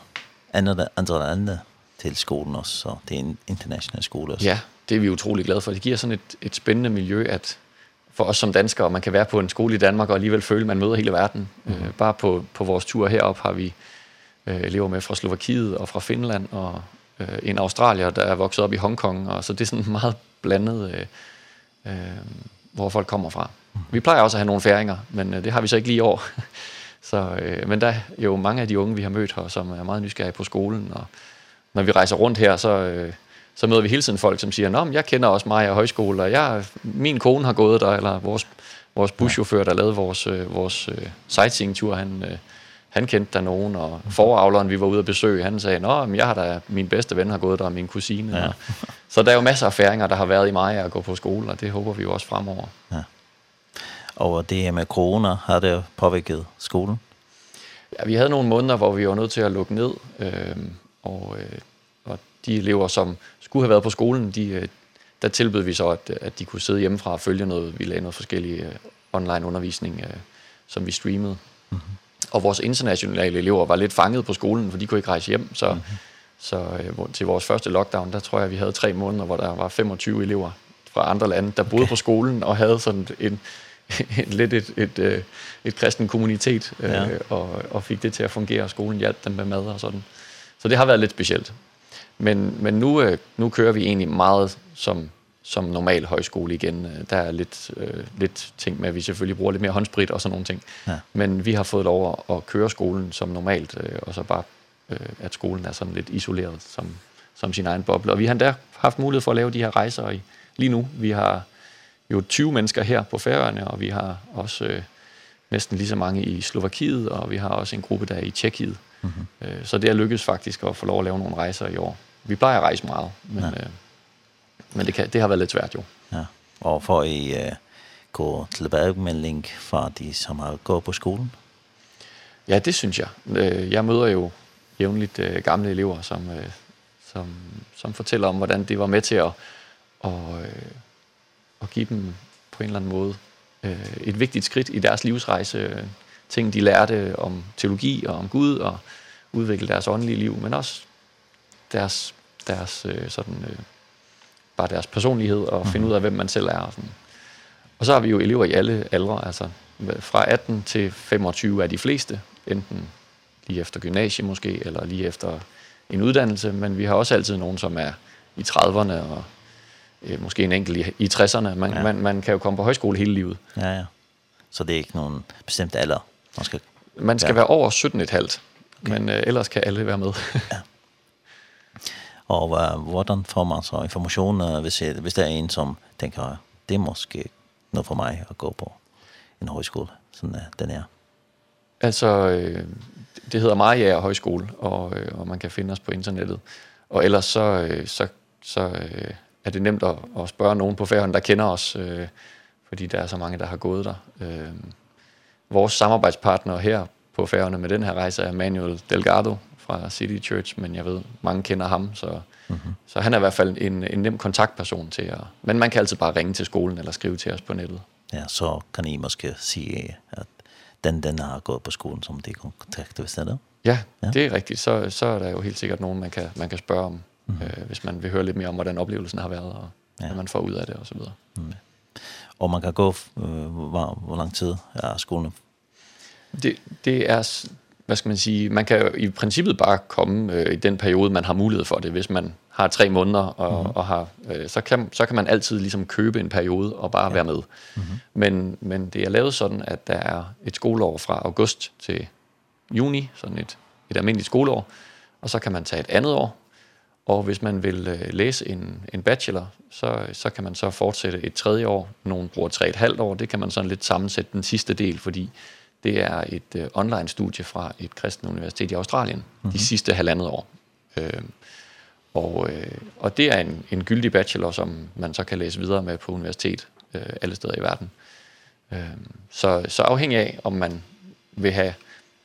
andre, andre lande til skolen også, så det er en international skole også. Ja, det er vi utrolig glade for. Det giver sådan et, et spændende miljø, at for os som danskere, man kan være på en skole i Danmark og alligevel føle, at man møder hele verden. Mm. Øh, bare på, på vores tur herop har vi øh, elever med fra Slovakiet og fra Finland, og øh, en australier, der er vokset op i Hongkong. Og så det er sådan meget blandet, øh, øh, hvor folk kommer fra. Mm. Vi plejer også at have nogle færinger, men øh, det har vi så ikke lige i år. så, øh, men der er jo mange af de unge, vi har mødt her, som er meget nysgerrige på skolen. Og når vi rejser rundt her, så... Øh, så møder vi hele tiden folk, som siger, Nå, men jeg kender også mig af højskole, og jeg, min kone har gået der, eller vores, vores buschauffør, der lavede vores, øh, vores øh, sightseeing-tur, han, øh, han kendte der nogen, og foravleren, vi var ude at besøge, han sagde, Nå, men jeg har da, min bedste ven har gået der, og min kusine. Ja. Og, så der er jo masser af erfaringer, der har været i mig at gå på skole, og det håber vi jo også fremover. Ja. Og det her med corona, har det påvirket skolen? Ja, vi havde nogle måneder, hvor vi var nødt til at lukke ned, øh, og øh, de elever, som skulle have været på skolen, de, der tilbød vi så, at, at de kunne sidde hjemmefra og følge noget. Vi lavede noget forskellige online undervisning, som vi streamede. Mm -hmm. Og vores internationale elever var lidt fanget på skolen, for de kunne ikke rejse hjem. Så, mm -hmm. så til vores første lockdown, der tror jeg, vi havde tre måneder, hvor der var 25 elever fra andre lande, der okay. på skolen og havde sådan en, en lidt et et et, et kristen kommunitet ja. øh, og og fik det til at fungere, og skolen hjalp dem med mad og sådan. Så det har været lidt specielt men men nu nu kører vi egentlig meget som som normal højskole igen. Der er lidt øh, lidt ting med at vi selvfølgelig bruger lidt mere håndsprit og sådan nogle ting. Ja. Men vi har fået lov at, at køre skolen som normalt øh, og så bare øh, at skolen er sådan lidt isoleret som som sin egen boble. Og vi har der haft mulighed for at lave de her rejser i lige nu. Vi har jo 20 mennesker her på Færøerne og vi har også øh, næsten lige så mange i Slovakiet og vi har også en gruppe der er i Tjekkiet. Mm -hmm. Så det er lykkedes faktisk at få lov at lave nogle rejser i år vi plejer at rejse meget, men, ja. øh, men det, kan, det har været lidt svært jo. Ja, og for I øh, gå tilbagemelding fra de, som har gået på skolen? Ja, det synes jeg. Jeg møder jo jævnligt øh, gamle elever, som, øh, som, som fortæller om, hvordan de var med til at, og, øh, at give dem på en eller anden måde øh, et vigtigt skridt i deres livsrejse. Ting, de lærte om teologi og om Gud, og udvikle deres åndelige liv, men også deres, deres øh, sådan, øh, bare deres personlighed og finde ud af, hvem man selv er. Og, sådan. og så har vi jo elever i alle aldre, altså fra 18 til 25 er de fleste, enten lige efter gymnasiet måske, eller lige efter en uddannelse, men vi har også altid nogen, som er i 30'erne og øh, måske en enkelt i, i 60'erne. Man ja. man man kan jo komme på højskole hele livet. Ja ja. Så det er ikke nogen bestemt alder. Man skal man skal ja. være over 17 et halvt. Okay. Men øh, ellers kan alle være med. ja. Og uh, hvordan får man så informasjon uh, hvis, hvis det er en som tenker det er måske noe for meg å gå på en høyskole, som uh, den er? Altså, øh, det hedder Maria Højskole, og, øh, og man kan finde os på internettet. Og ellers så, øh, så, så øh, er det nemt at, at spørge nogen på færgen, der kender os, øh, fordi der er så mange, der har gået der. Øh, vores samarbejdspartner her på færgerne med den her rejse er Manuel Delgado, fra City Church, men jeg ved, mange kender ham, så, mm -hmm. så han er i hvert fald en, en nem kontaktperson til at, Men man kan altid bare ringe til skolen eller skrive til os på nettet. Ja, så kan I måske sige, at den, den har gået på skolen, som det kontakt kontaktet, hvis det er det? Ja, ja, det er rigtigt. Så, så er der jo helt sikkert nogen, man kan, man kan spørge om, mm -hmm. øh, hvis man vil høre lidt mere om, hvordan oplevelsen har været, og ja. hvad man får ud af det, og så videre. Mm. Og man kan gå, øh, hvor, hvor lang tid er skolen? Det, det er hvad skal man sige, man kan jo i princippet bare komme øh, i den periode, man har mulighed for det. Hvis man har tre måneder, og, mm. og har, øh, så, kan, så kan man altid ligesom købe en periode og bare ja. være med. Mm-hmm. Men, men det er lavet sådan, at der er et skoleår fra august til juni, sådan et, et almindeligt skoleår, og så kan man tage et andet år. Og hvis man vil øh, læse en, en bachelor, så, så kan man så fortsætte et tredje år. Nogen bruger tre et halvt år, det kan man sådan lidt sammensætte den sidste del, fordi det er et uh, online studie fra et kristen universitet i Australien mm -hmm. de sidste halvandet år. Øh, og, øh, og det er en, en gyldig bachelor, som man så kan læse videre med på universitet øh, alle steder i verden. Øh, så, så afhængig af, om man vil have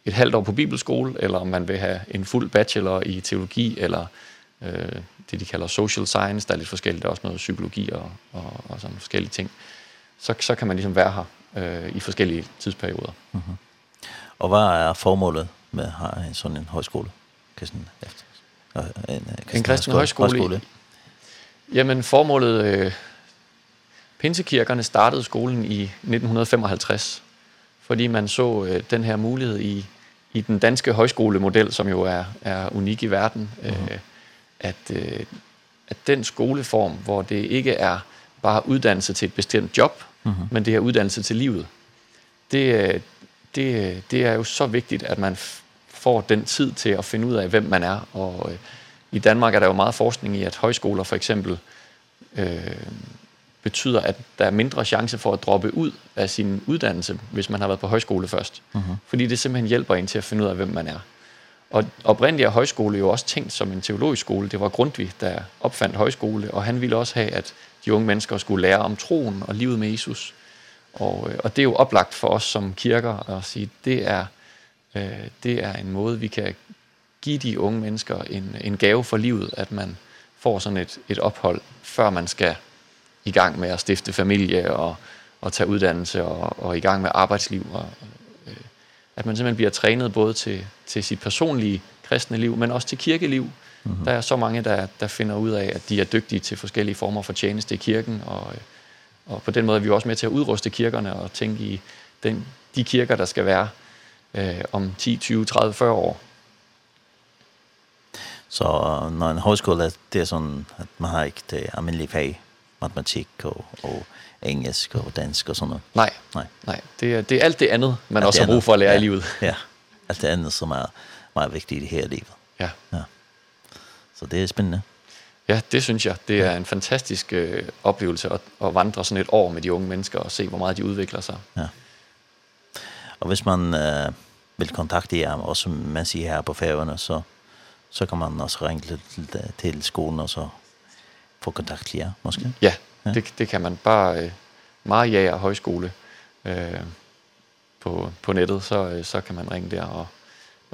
et halvt år på bibelskole, eller om man vil have en fuld bachelor i teologi, eller øh, det, de kalder social science, der er lidt forskelligt, der er også noget psykologi og, og, og sådan forskellige ting, så, så kan man ligesom være her øh, i forskellige tidsperioder. Mm -hmm. Og hvad er formålet med at have en sådan en højskole? Kristen, efter, øh, en, kristen en kristen højskole? højskole. Jamen formålet... Øh, Pinsekirkerne startede skolen i 1955, fordi man så øh, den her mulighed i i den danske højskolemodel, som jo er er unik i verden, øh, at øh, at den skoleform, hvor det ikke er bare uddannelse til et bestemt job, Mm -hmm. Men det her uddannelse til livet, det, det, det er jo så vigtigt, at man får den tid til at finde ud af, hvem man er. Og øh, i Danmark er der jo meget forskning i, at højskoler for eksempel øh, betyder, at der er mindre chance for at droppe ud af sin uddannelse, hvis man har været på højskole først. Mm -hmm. Fordi det simpelthen hjælper en til at finde ud af, hvem man er. Og oprindeligt er højskole jo også tænkt som en teologisk skole. Det var Grundtvig, der opfandt højskole, og han ville også have, at de unge mennesker skulle lære om troen og livet med Jesus. Og, og det er jo oplagt for os som kirker at sige, det er, øh, det er en måde, vi kan give de unge mennesker en, en gave for livet, at man får sådan et, et ophold, før man skal i gang med at stifte familie og, og tage uddannelse og, og i gang med arbejdsliv. Og, øh, at man simpelthen bliver trænet både til, til sit personlige kristne liv, men også til kirkeliv, Mm -hmm. Der er så mange, der, der finder ud af, at de er dygtige til forskellige former for tjeneste i kirken, og, og på den måde er vi også med til at udruste kirkerne og tænke i den, de kirker, der skal være øh, om 10, 20, 30, 40 år. Så når en højskole, det er sådan, at man har ikke det almindelige fag, matematik og, og engelsk og dansk og sådan noget. Nej, nej. nej. Det, er, det er alt det andet, man alt også har brug for at lære ja, i livet. Ja, alt det andet, som er meget vigtigt i det her livet. Ja. ja. Så det er spændende. Ja, det synes jeg, det er en fantastisk øh, oplevelse at, at vandre sådan et år med de unge mennesker og se, hvor meget de udvikler sig. Ja. Og hvis man øh, vil kontakte jer, også som man siger her på færgerne, så, så kan man også ringe til, til skolen og så få kontakt til jer, måske? Ja, ja. Det, det kan man bare øh, Mariager Højskole øh, på, på nettet, så, øh, så kan man ringe der og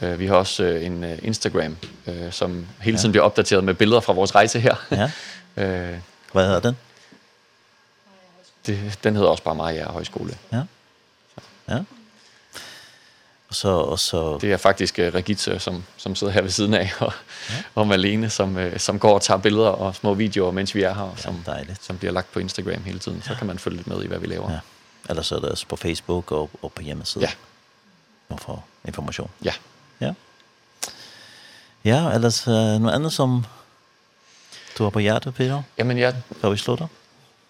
Øh, vi har også øh, en øh, Instagram, øh, som hele tiden ja. bliver opdateret med billeder fra vores rejse her. Ja. øh, Hvad hedder den? Det, den hedder også bare Maja Højskole. Ja. Ja. Og så, og så... Det er faktisk uh, Regitze, som, som sidder her ved siden af, og, ja. og Malene, som, uh, som går og tager billeder og små videoer, mens vi er her, som, dejligt. som bliver lagt på Instagram hele tiden. Så kan man følge lidt med i, hvad vi laver. Ja. Eller så er det også på Facebook og, og på hjemmesiden. Ja. Og få information. Ja. Ja, ellers uh, noe annet som du har på hjertet, Peter? Jamen, jeg... Før vi slutter?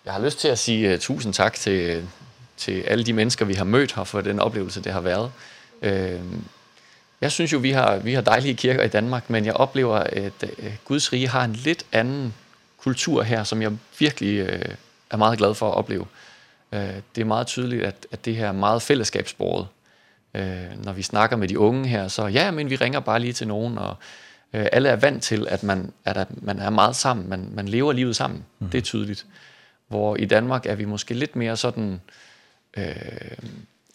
Jeg har lyst til at sige uh, tusind tak til, til alle de mennesker, vi har mødt her for den oplevelse, det har været. uh, jeg synes jo, vi har, vi har dejlige kirker i Danmark, men jeg oplever, at uh, Guds rige har en lidt anden kultur her, som jeg virkelig uh, er meget glad for at opleve. uh, det er meget tydeligt, at, at det her er meget fællesskabsbordet øh, når vi snakker med de unge her, så ja, men vi ringer bare lige til nogen, og øh, alle er vant til, at man, at, at man er meget sammen, man, man lever livet sammen, mm. det er tydeligt. Hvor i Danmark er vi måske lidt mere sådan, øh,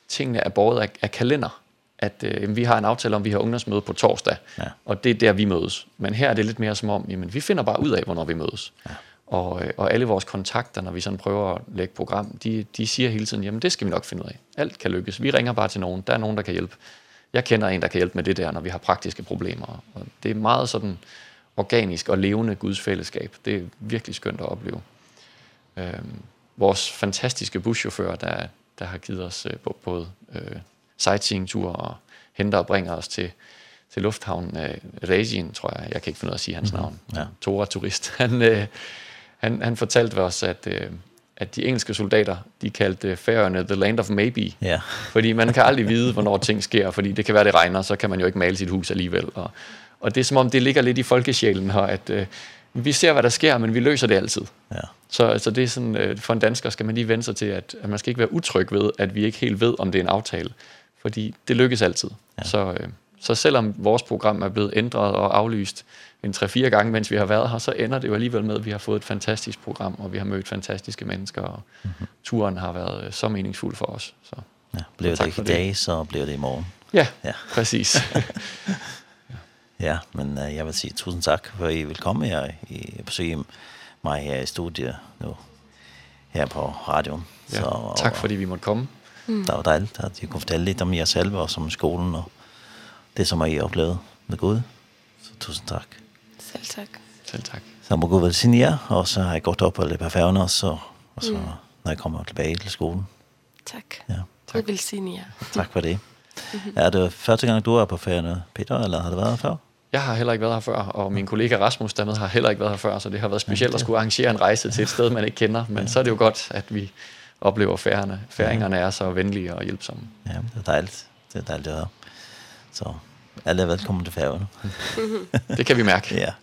tingene er båret af, af kalender, at øh, vi har en aftale om, vi har ungdomsmøde på torsdag, ja. og det er der, vi mødes. Men her er det lidt mere som om, jamen, vi finder bare ud af, hvornår vi mødes. Ja. Og, og alle vores kontakter, når vi sådan prøver at lægge program, de, de siger hele tiden, jamen det skal vi nok finde ud af. Alt kan lykkes. Vi ringer bare til nogen. Der er nogen, der kan hjælpe. Jeg kender en, der kan hjælpe med det der, når vi har praktiske problemer. Og det er meget sådan organisk og levende Guds fællesskab. Det er virkelig skønt at opleve. Ehm vores fantastiske buschauffør der der har givet os øh, både øh, sightseeingture og henter og bringer os til til lufthavnen øh, Regin tror jeg. Jeg kan ikke finde ud af at sige hans navn. Mm -hmm. Ja. Tora turist. Han øh, han, han fortalte os, at, øh, at de engelske soldater, de kaldte færøerne the land of maybe. Ja. Fordi man kan aldrig vide, hvornår ting sker, fordi det kan være, det regner, så kan man jo ikke male sit hus alligevel. Og, og det er som om, det ligger lidt i folkesjælen her, at øh, vi ser, hvad der sker, men vi løser det altid. Ja. Så altså, det er sådan, øh, for en dansker skal man lige vende sig til, at, at man skal ikke være utryg ved, at vi ikke helt ved, om det er en aftale. Fordi det lykkes altid. Ja. Så... Øh, Så selvom vores program er blevet ændret og aflyst en 3-4 gange, mens vi har været her, så ender det jo alligevel med, at vi har fået et fantastisk program, og vi har mødt fantastiske mennesker, og mm -hmm. turen har været så meningsfuld for os. Så, ja, bliver så det ikke i dag, så bliver det i morgen. Ja, ja. præcis. ja, men uh, jeg vil sige tusind tak, for I vil komme her i besøge mig her i studiet nu, her på radioen. Ja, så, og, tak fordi vi måtte komme. Mm. Det var dejligt, at I kunne fortælle lidt om jer selv og som skolen og det, som I oplevet med Gud. Så tusind tak. Selv tak. Selv tak. Så må Gud velsigne jer, og så har jeg godt og et på færgen også, og, og så mm. når jeg kommer tilbage til skolen. Tak. Ja. Tak. Gud velsigne jer. tak for det. er det første gang, du er på færgerne, Peter, eller har det været før? Jeg har heller ikke været her før, og min kollega Rasmus dermed har heller ikke været her før, så det har været specielt at skulle arrangere en rejse til et sted, man ikke kender. Men så er det jo godt, at vi oplever, at færingerne, færingerne er så venlige og hjælpsomme. Ja, det er dejligt. Det er dejligt at høre. Så Alle er velkommen til færgen. det kan vi mærke. Ja.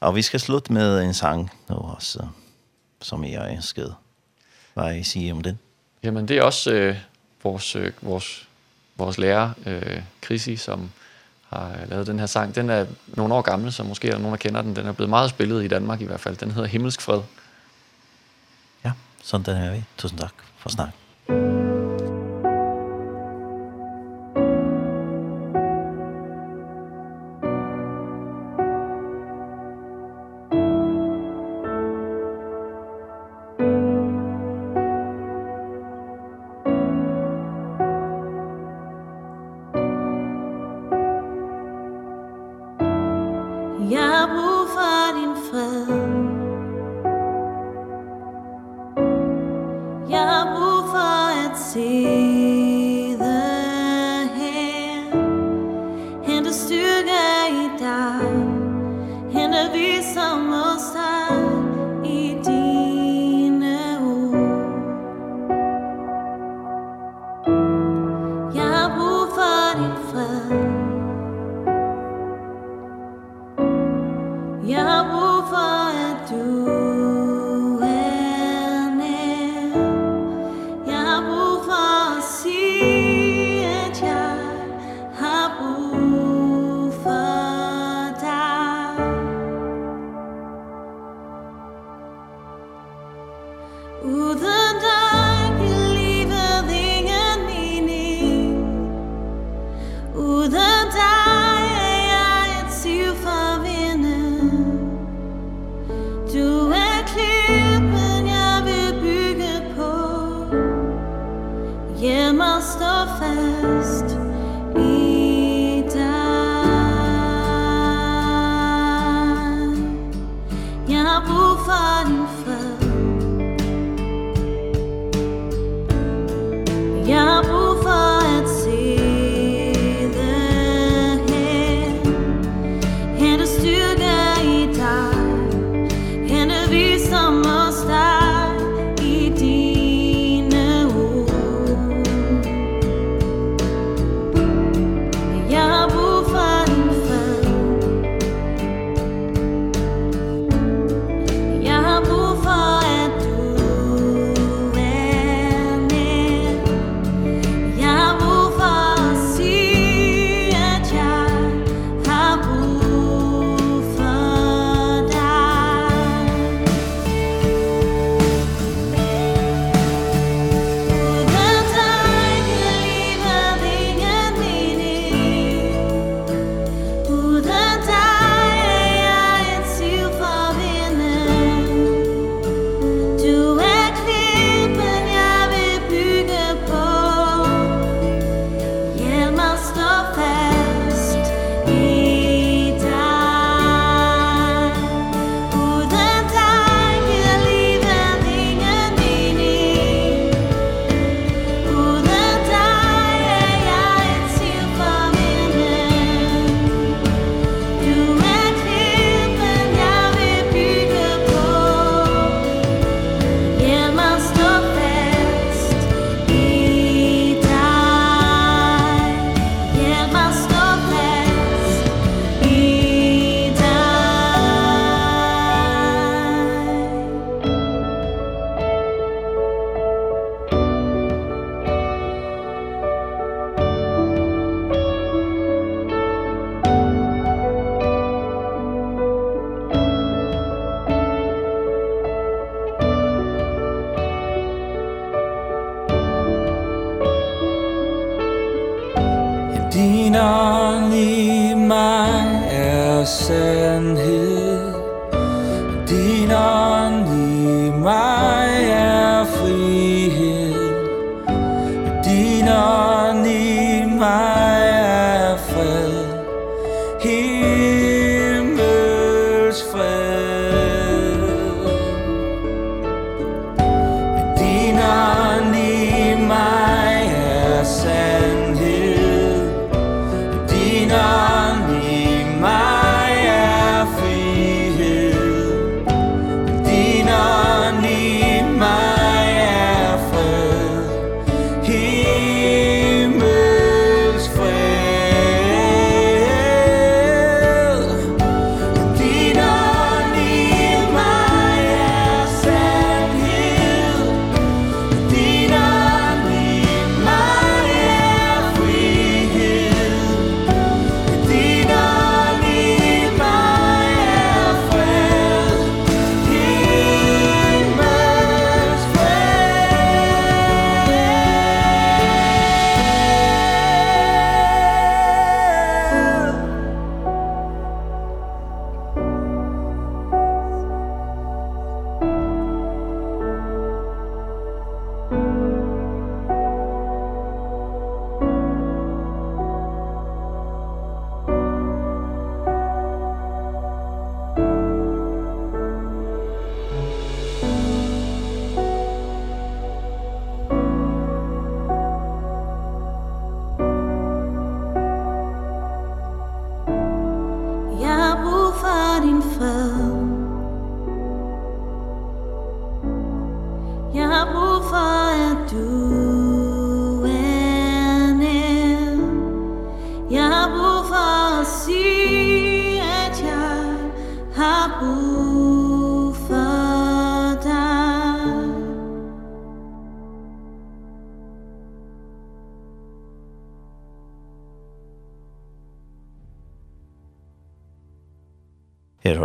Og vi skal slutte med en sang nu også, som I har ønsket. Hvad I sige om den? Jamen det er også øh, vores, øh, vores, vores lærer, øh, Chrissy, som har lavet den her sang. Den er nogle år gammel, så måske er der nogen, der kender den. Den er blevet meget spillet i Danmark i hvert fald. Den hedder Himmelsk Fred. Ja, sådan den her vi. Tusind tak for snakken.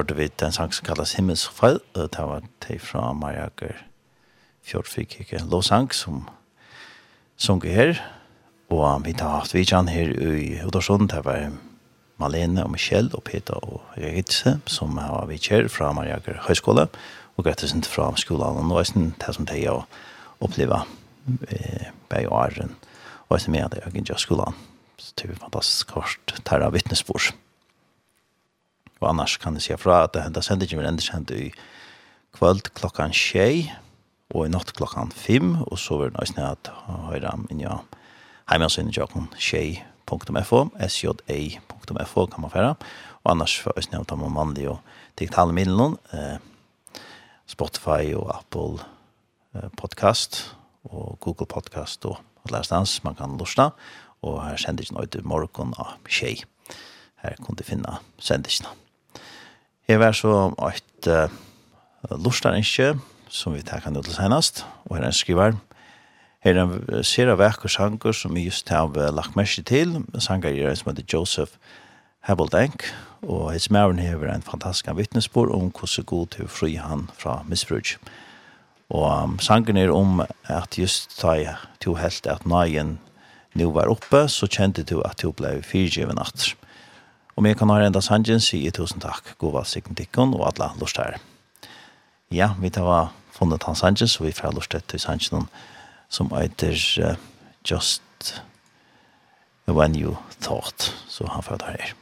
hørte vi den sang som kalles Himmelsfall, og det var det fra Mariager Fjordfikkike Låsang som sunker her, og vi har haft vidjan her i Udorsund, det var Malene og Michelle og Peter og Ritse, som har vi kjær fra Mariager Høyskole, og Grettesen fra skolen, og det som de har opplevd bei åren, og det er med at jeg ikke skolen. Så det er fantastisk kort, det er vittnesbord. Og annars kan jeg si fra at det hentet ikke, vil enda sendt i kvöld klokkan tjei, og i natt klokkan fem, og så vil det nøysene at høyre inn i heimansynet tjokken tjei.fo, sja.fo kan man fære, og annars for nøysene at man mannlig og digitale middelen, eh, Spotify og Apple eh, podcast og Google podcast og alle stans man kan lusta, og her sender ikke noe til morgen av tjei. Her kunne du finne sendingen. Jeg var så et uh, lustarenskje, som vi tar kan til senast, og her er en skriver. Her er en serie verk og sanger som vi just har uh, lagt merke til. Sanger er en som heter Joseph Hebeldenk, og hans mæren hever en fantastisk vittnesbord om hvordan god til fri han fra misbruk. Og um, sangen er om at just da jeg to helt at nøyen nå var oppe, så kjente du at du ble fyrtjeven atter. Og jeg kan ha enda sangen, sier tusen takk. God valgsikten tikkun og alle lust her. Ja, vi tar funnet hans sangen, så vi får lust til sangen som eiter uh, Just When You Thought. Så han får det her.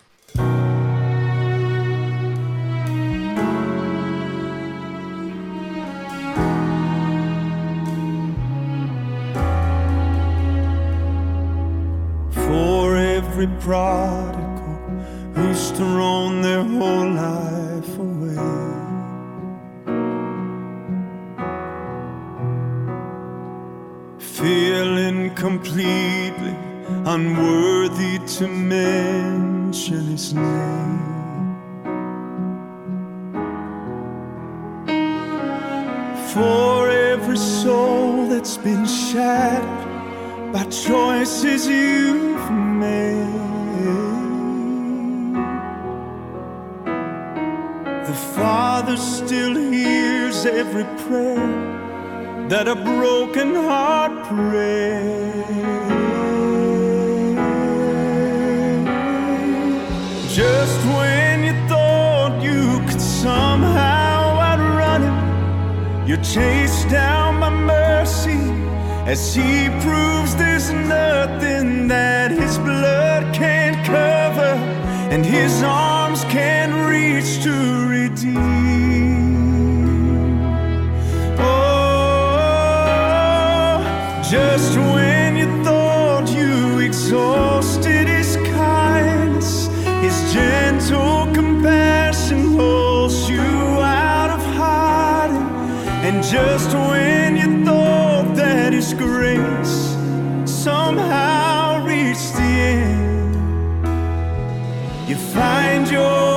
For every product used to their whole life away. Feeling completely unworthy to mention his name. For every soul that's been shattered By choices you've made. Father still hears every prayer that a broken heart prays. Just when you thought you could somehow outrun him You're chased down by mercy As he proves there's nothing that his blood can't cover And his arms can't reach to reach melody Oh just when you thought you exhausted his kindness his gentle compassion holds you out of hiding. And just when you thought that his grace somehow reached the end you find your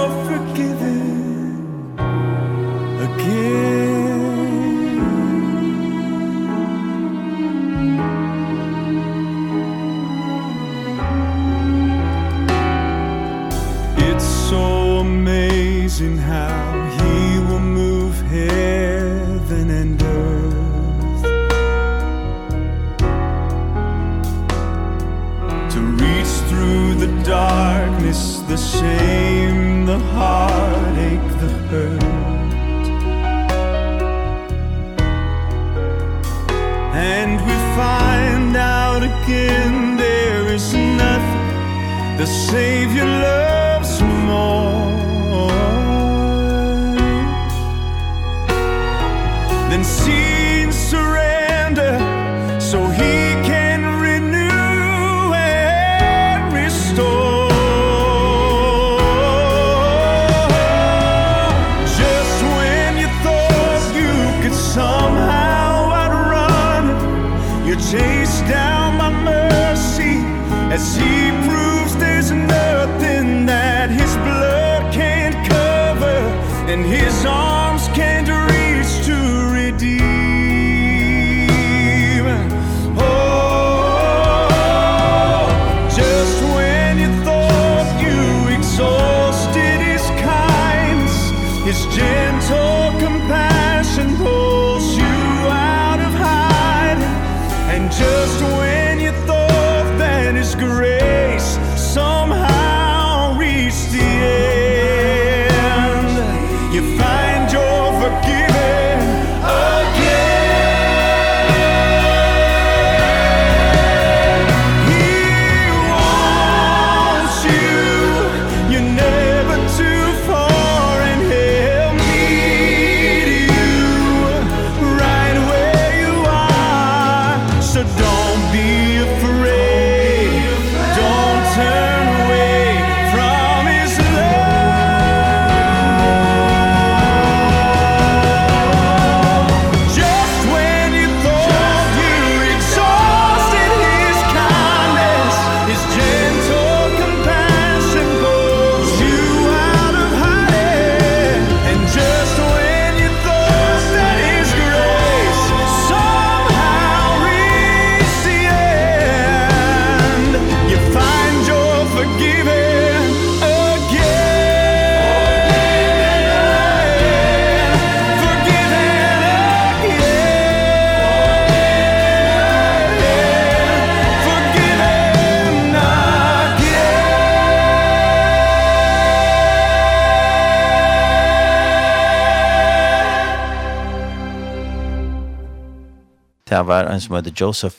en som heter Joseph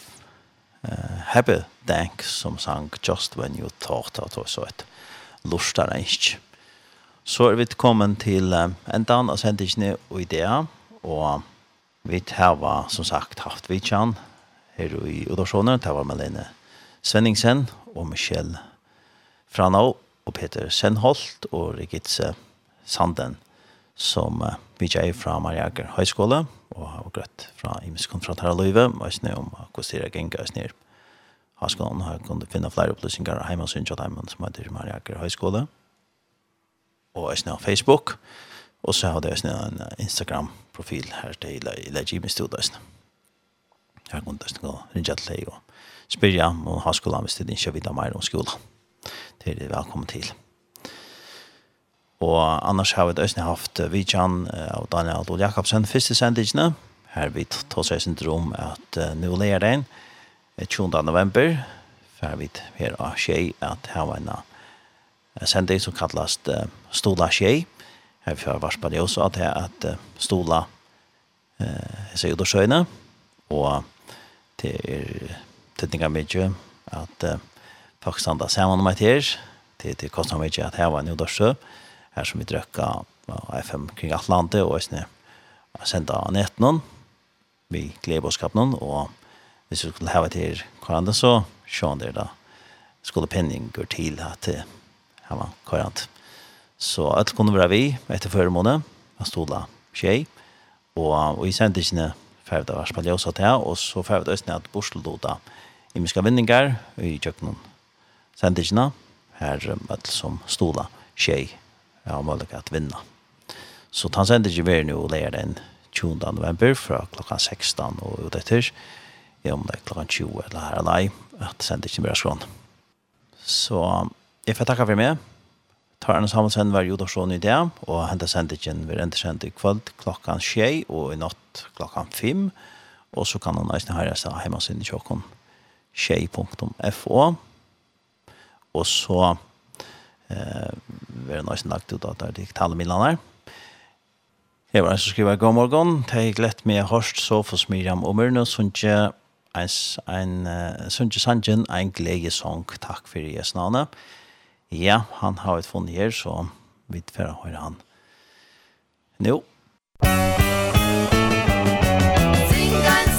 uh, Hebbedank som sang Just When You Thought at det var så et lustar en. Så er vi kommet til en endan av sendingene og ideer, og vi har som sagt haft vidtjan her i Udorsjoner, det var Malene Svenningsen og Michelle Franau og Peter Senholt og Rigitze Sanden som uh, vi fra Mariager Høyskole og har grøtt fra Imes konfrontar av løyve, og jeg snøy om hvordan det er genga jeg snøy. Høyskolen har kunnet finne flere opplysninger av hjemme og synes som heter Maria Aker Høyskole, og jeg snøy Facebook, og så har jeg snøy en Instagram-profil her til Leif Imes studøysene. Jeg har kunnet gå rinja til deg og spyrja om høyskolen hvis det ikke vidar mer om skolen. Det er velkommen til. Og annars har vi det østene haft Vidjan og Daniel Adol Jakobsen første sendingene. Her vi tar seg sin drøm at uh, nå leger den 20. november. For vi her av Kjei at her var en sending som kallas uh, Stola Kjei. Her vi har varspet det også at her at uh, Stola uh, seg ut og sjøene. Og det er tøtninger mye at uh, folk standa sammen med her. Det, det kostar mye at her var en udorsø. Uh, her som vi drøkka FM kring Atlante og jeg senda av netten vi gleder oss kapp noen og hvis vi skulle hava til hverandre så sjån der da skulle penning går til at her var hverandre så alt kunne være vi etter førre måned han stola tjei og, og i sendingene ferdig av Arspalle også til og så ferdig av at Borseldoda i miska vinningar i kjøkkenen. Sendisene her alt som stola tjei ja, mulighet att vinna. Så han sender ikke mer nu og leger den 20. november fra klokka 16 og ut etter, om det er klokka 20 eller her eller ei, at det sender ikke mer skån. Så jeg får takke for meg. Tarne Samuelsen var sånn i det, og hentet ikke vil enda sende i kveld klokka 6 og i natt klokka 5, og så kan han eisne herre seg hjemme sin i tjokken tjei.fo og så eh vi har nästan lagt ut att det gick tal milanar. Jag var så skriva god morgon. Det gick lätt med Horst för Miriam och Myrna Sunche eins ein Sunche Sanjen en glädje sång tack för Jesu namn. Ja, han har ett fond här så vi får höra han. Nu. Fingan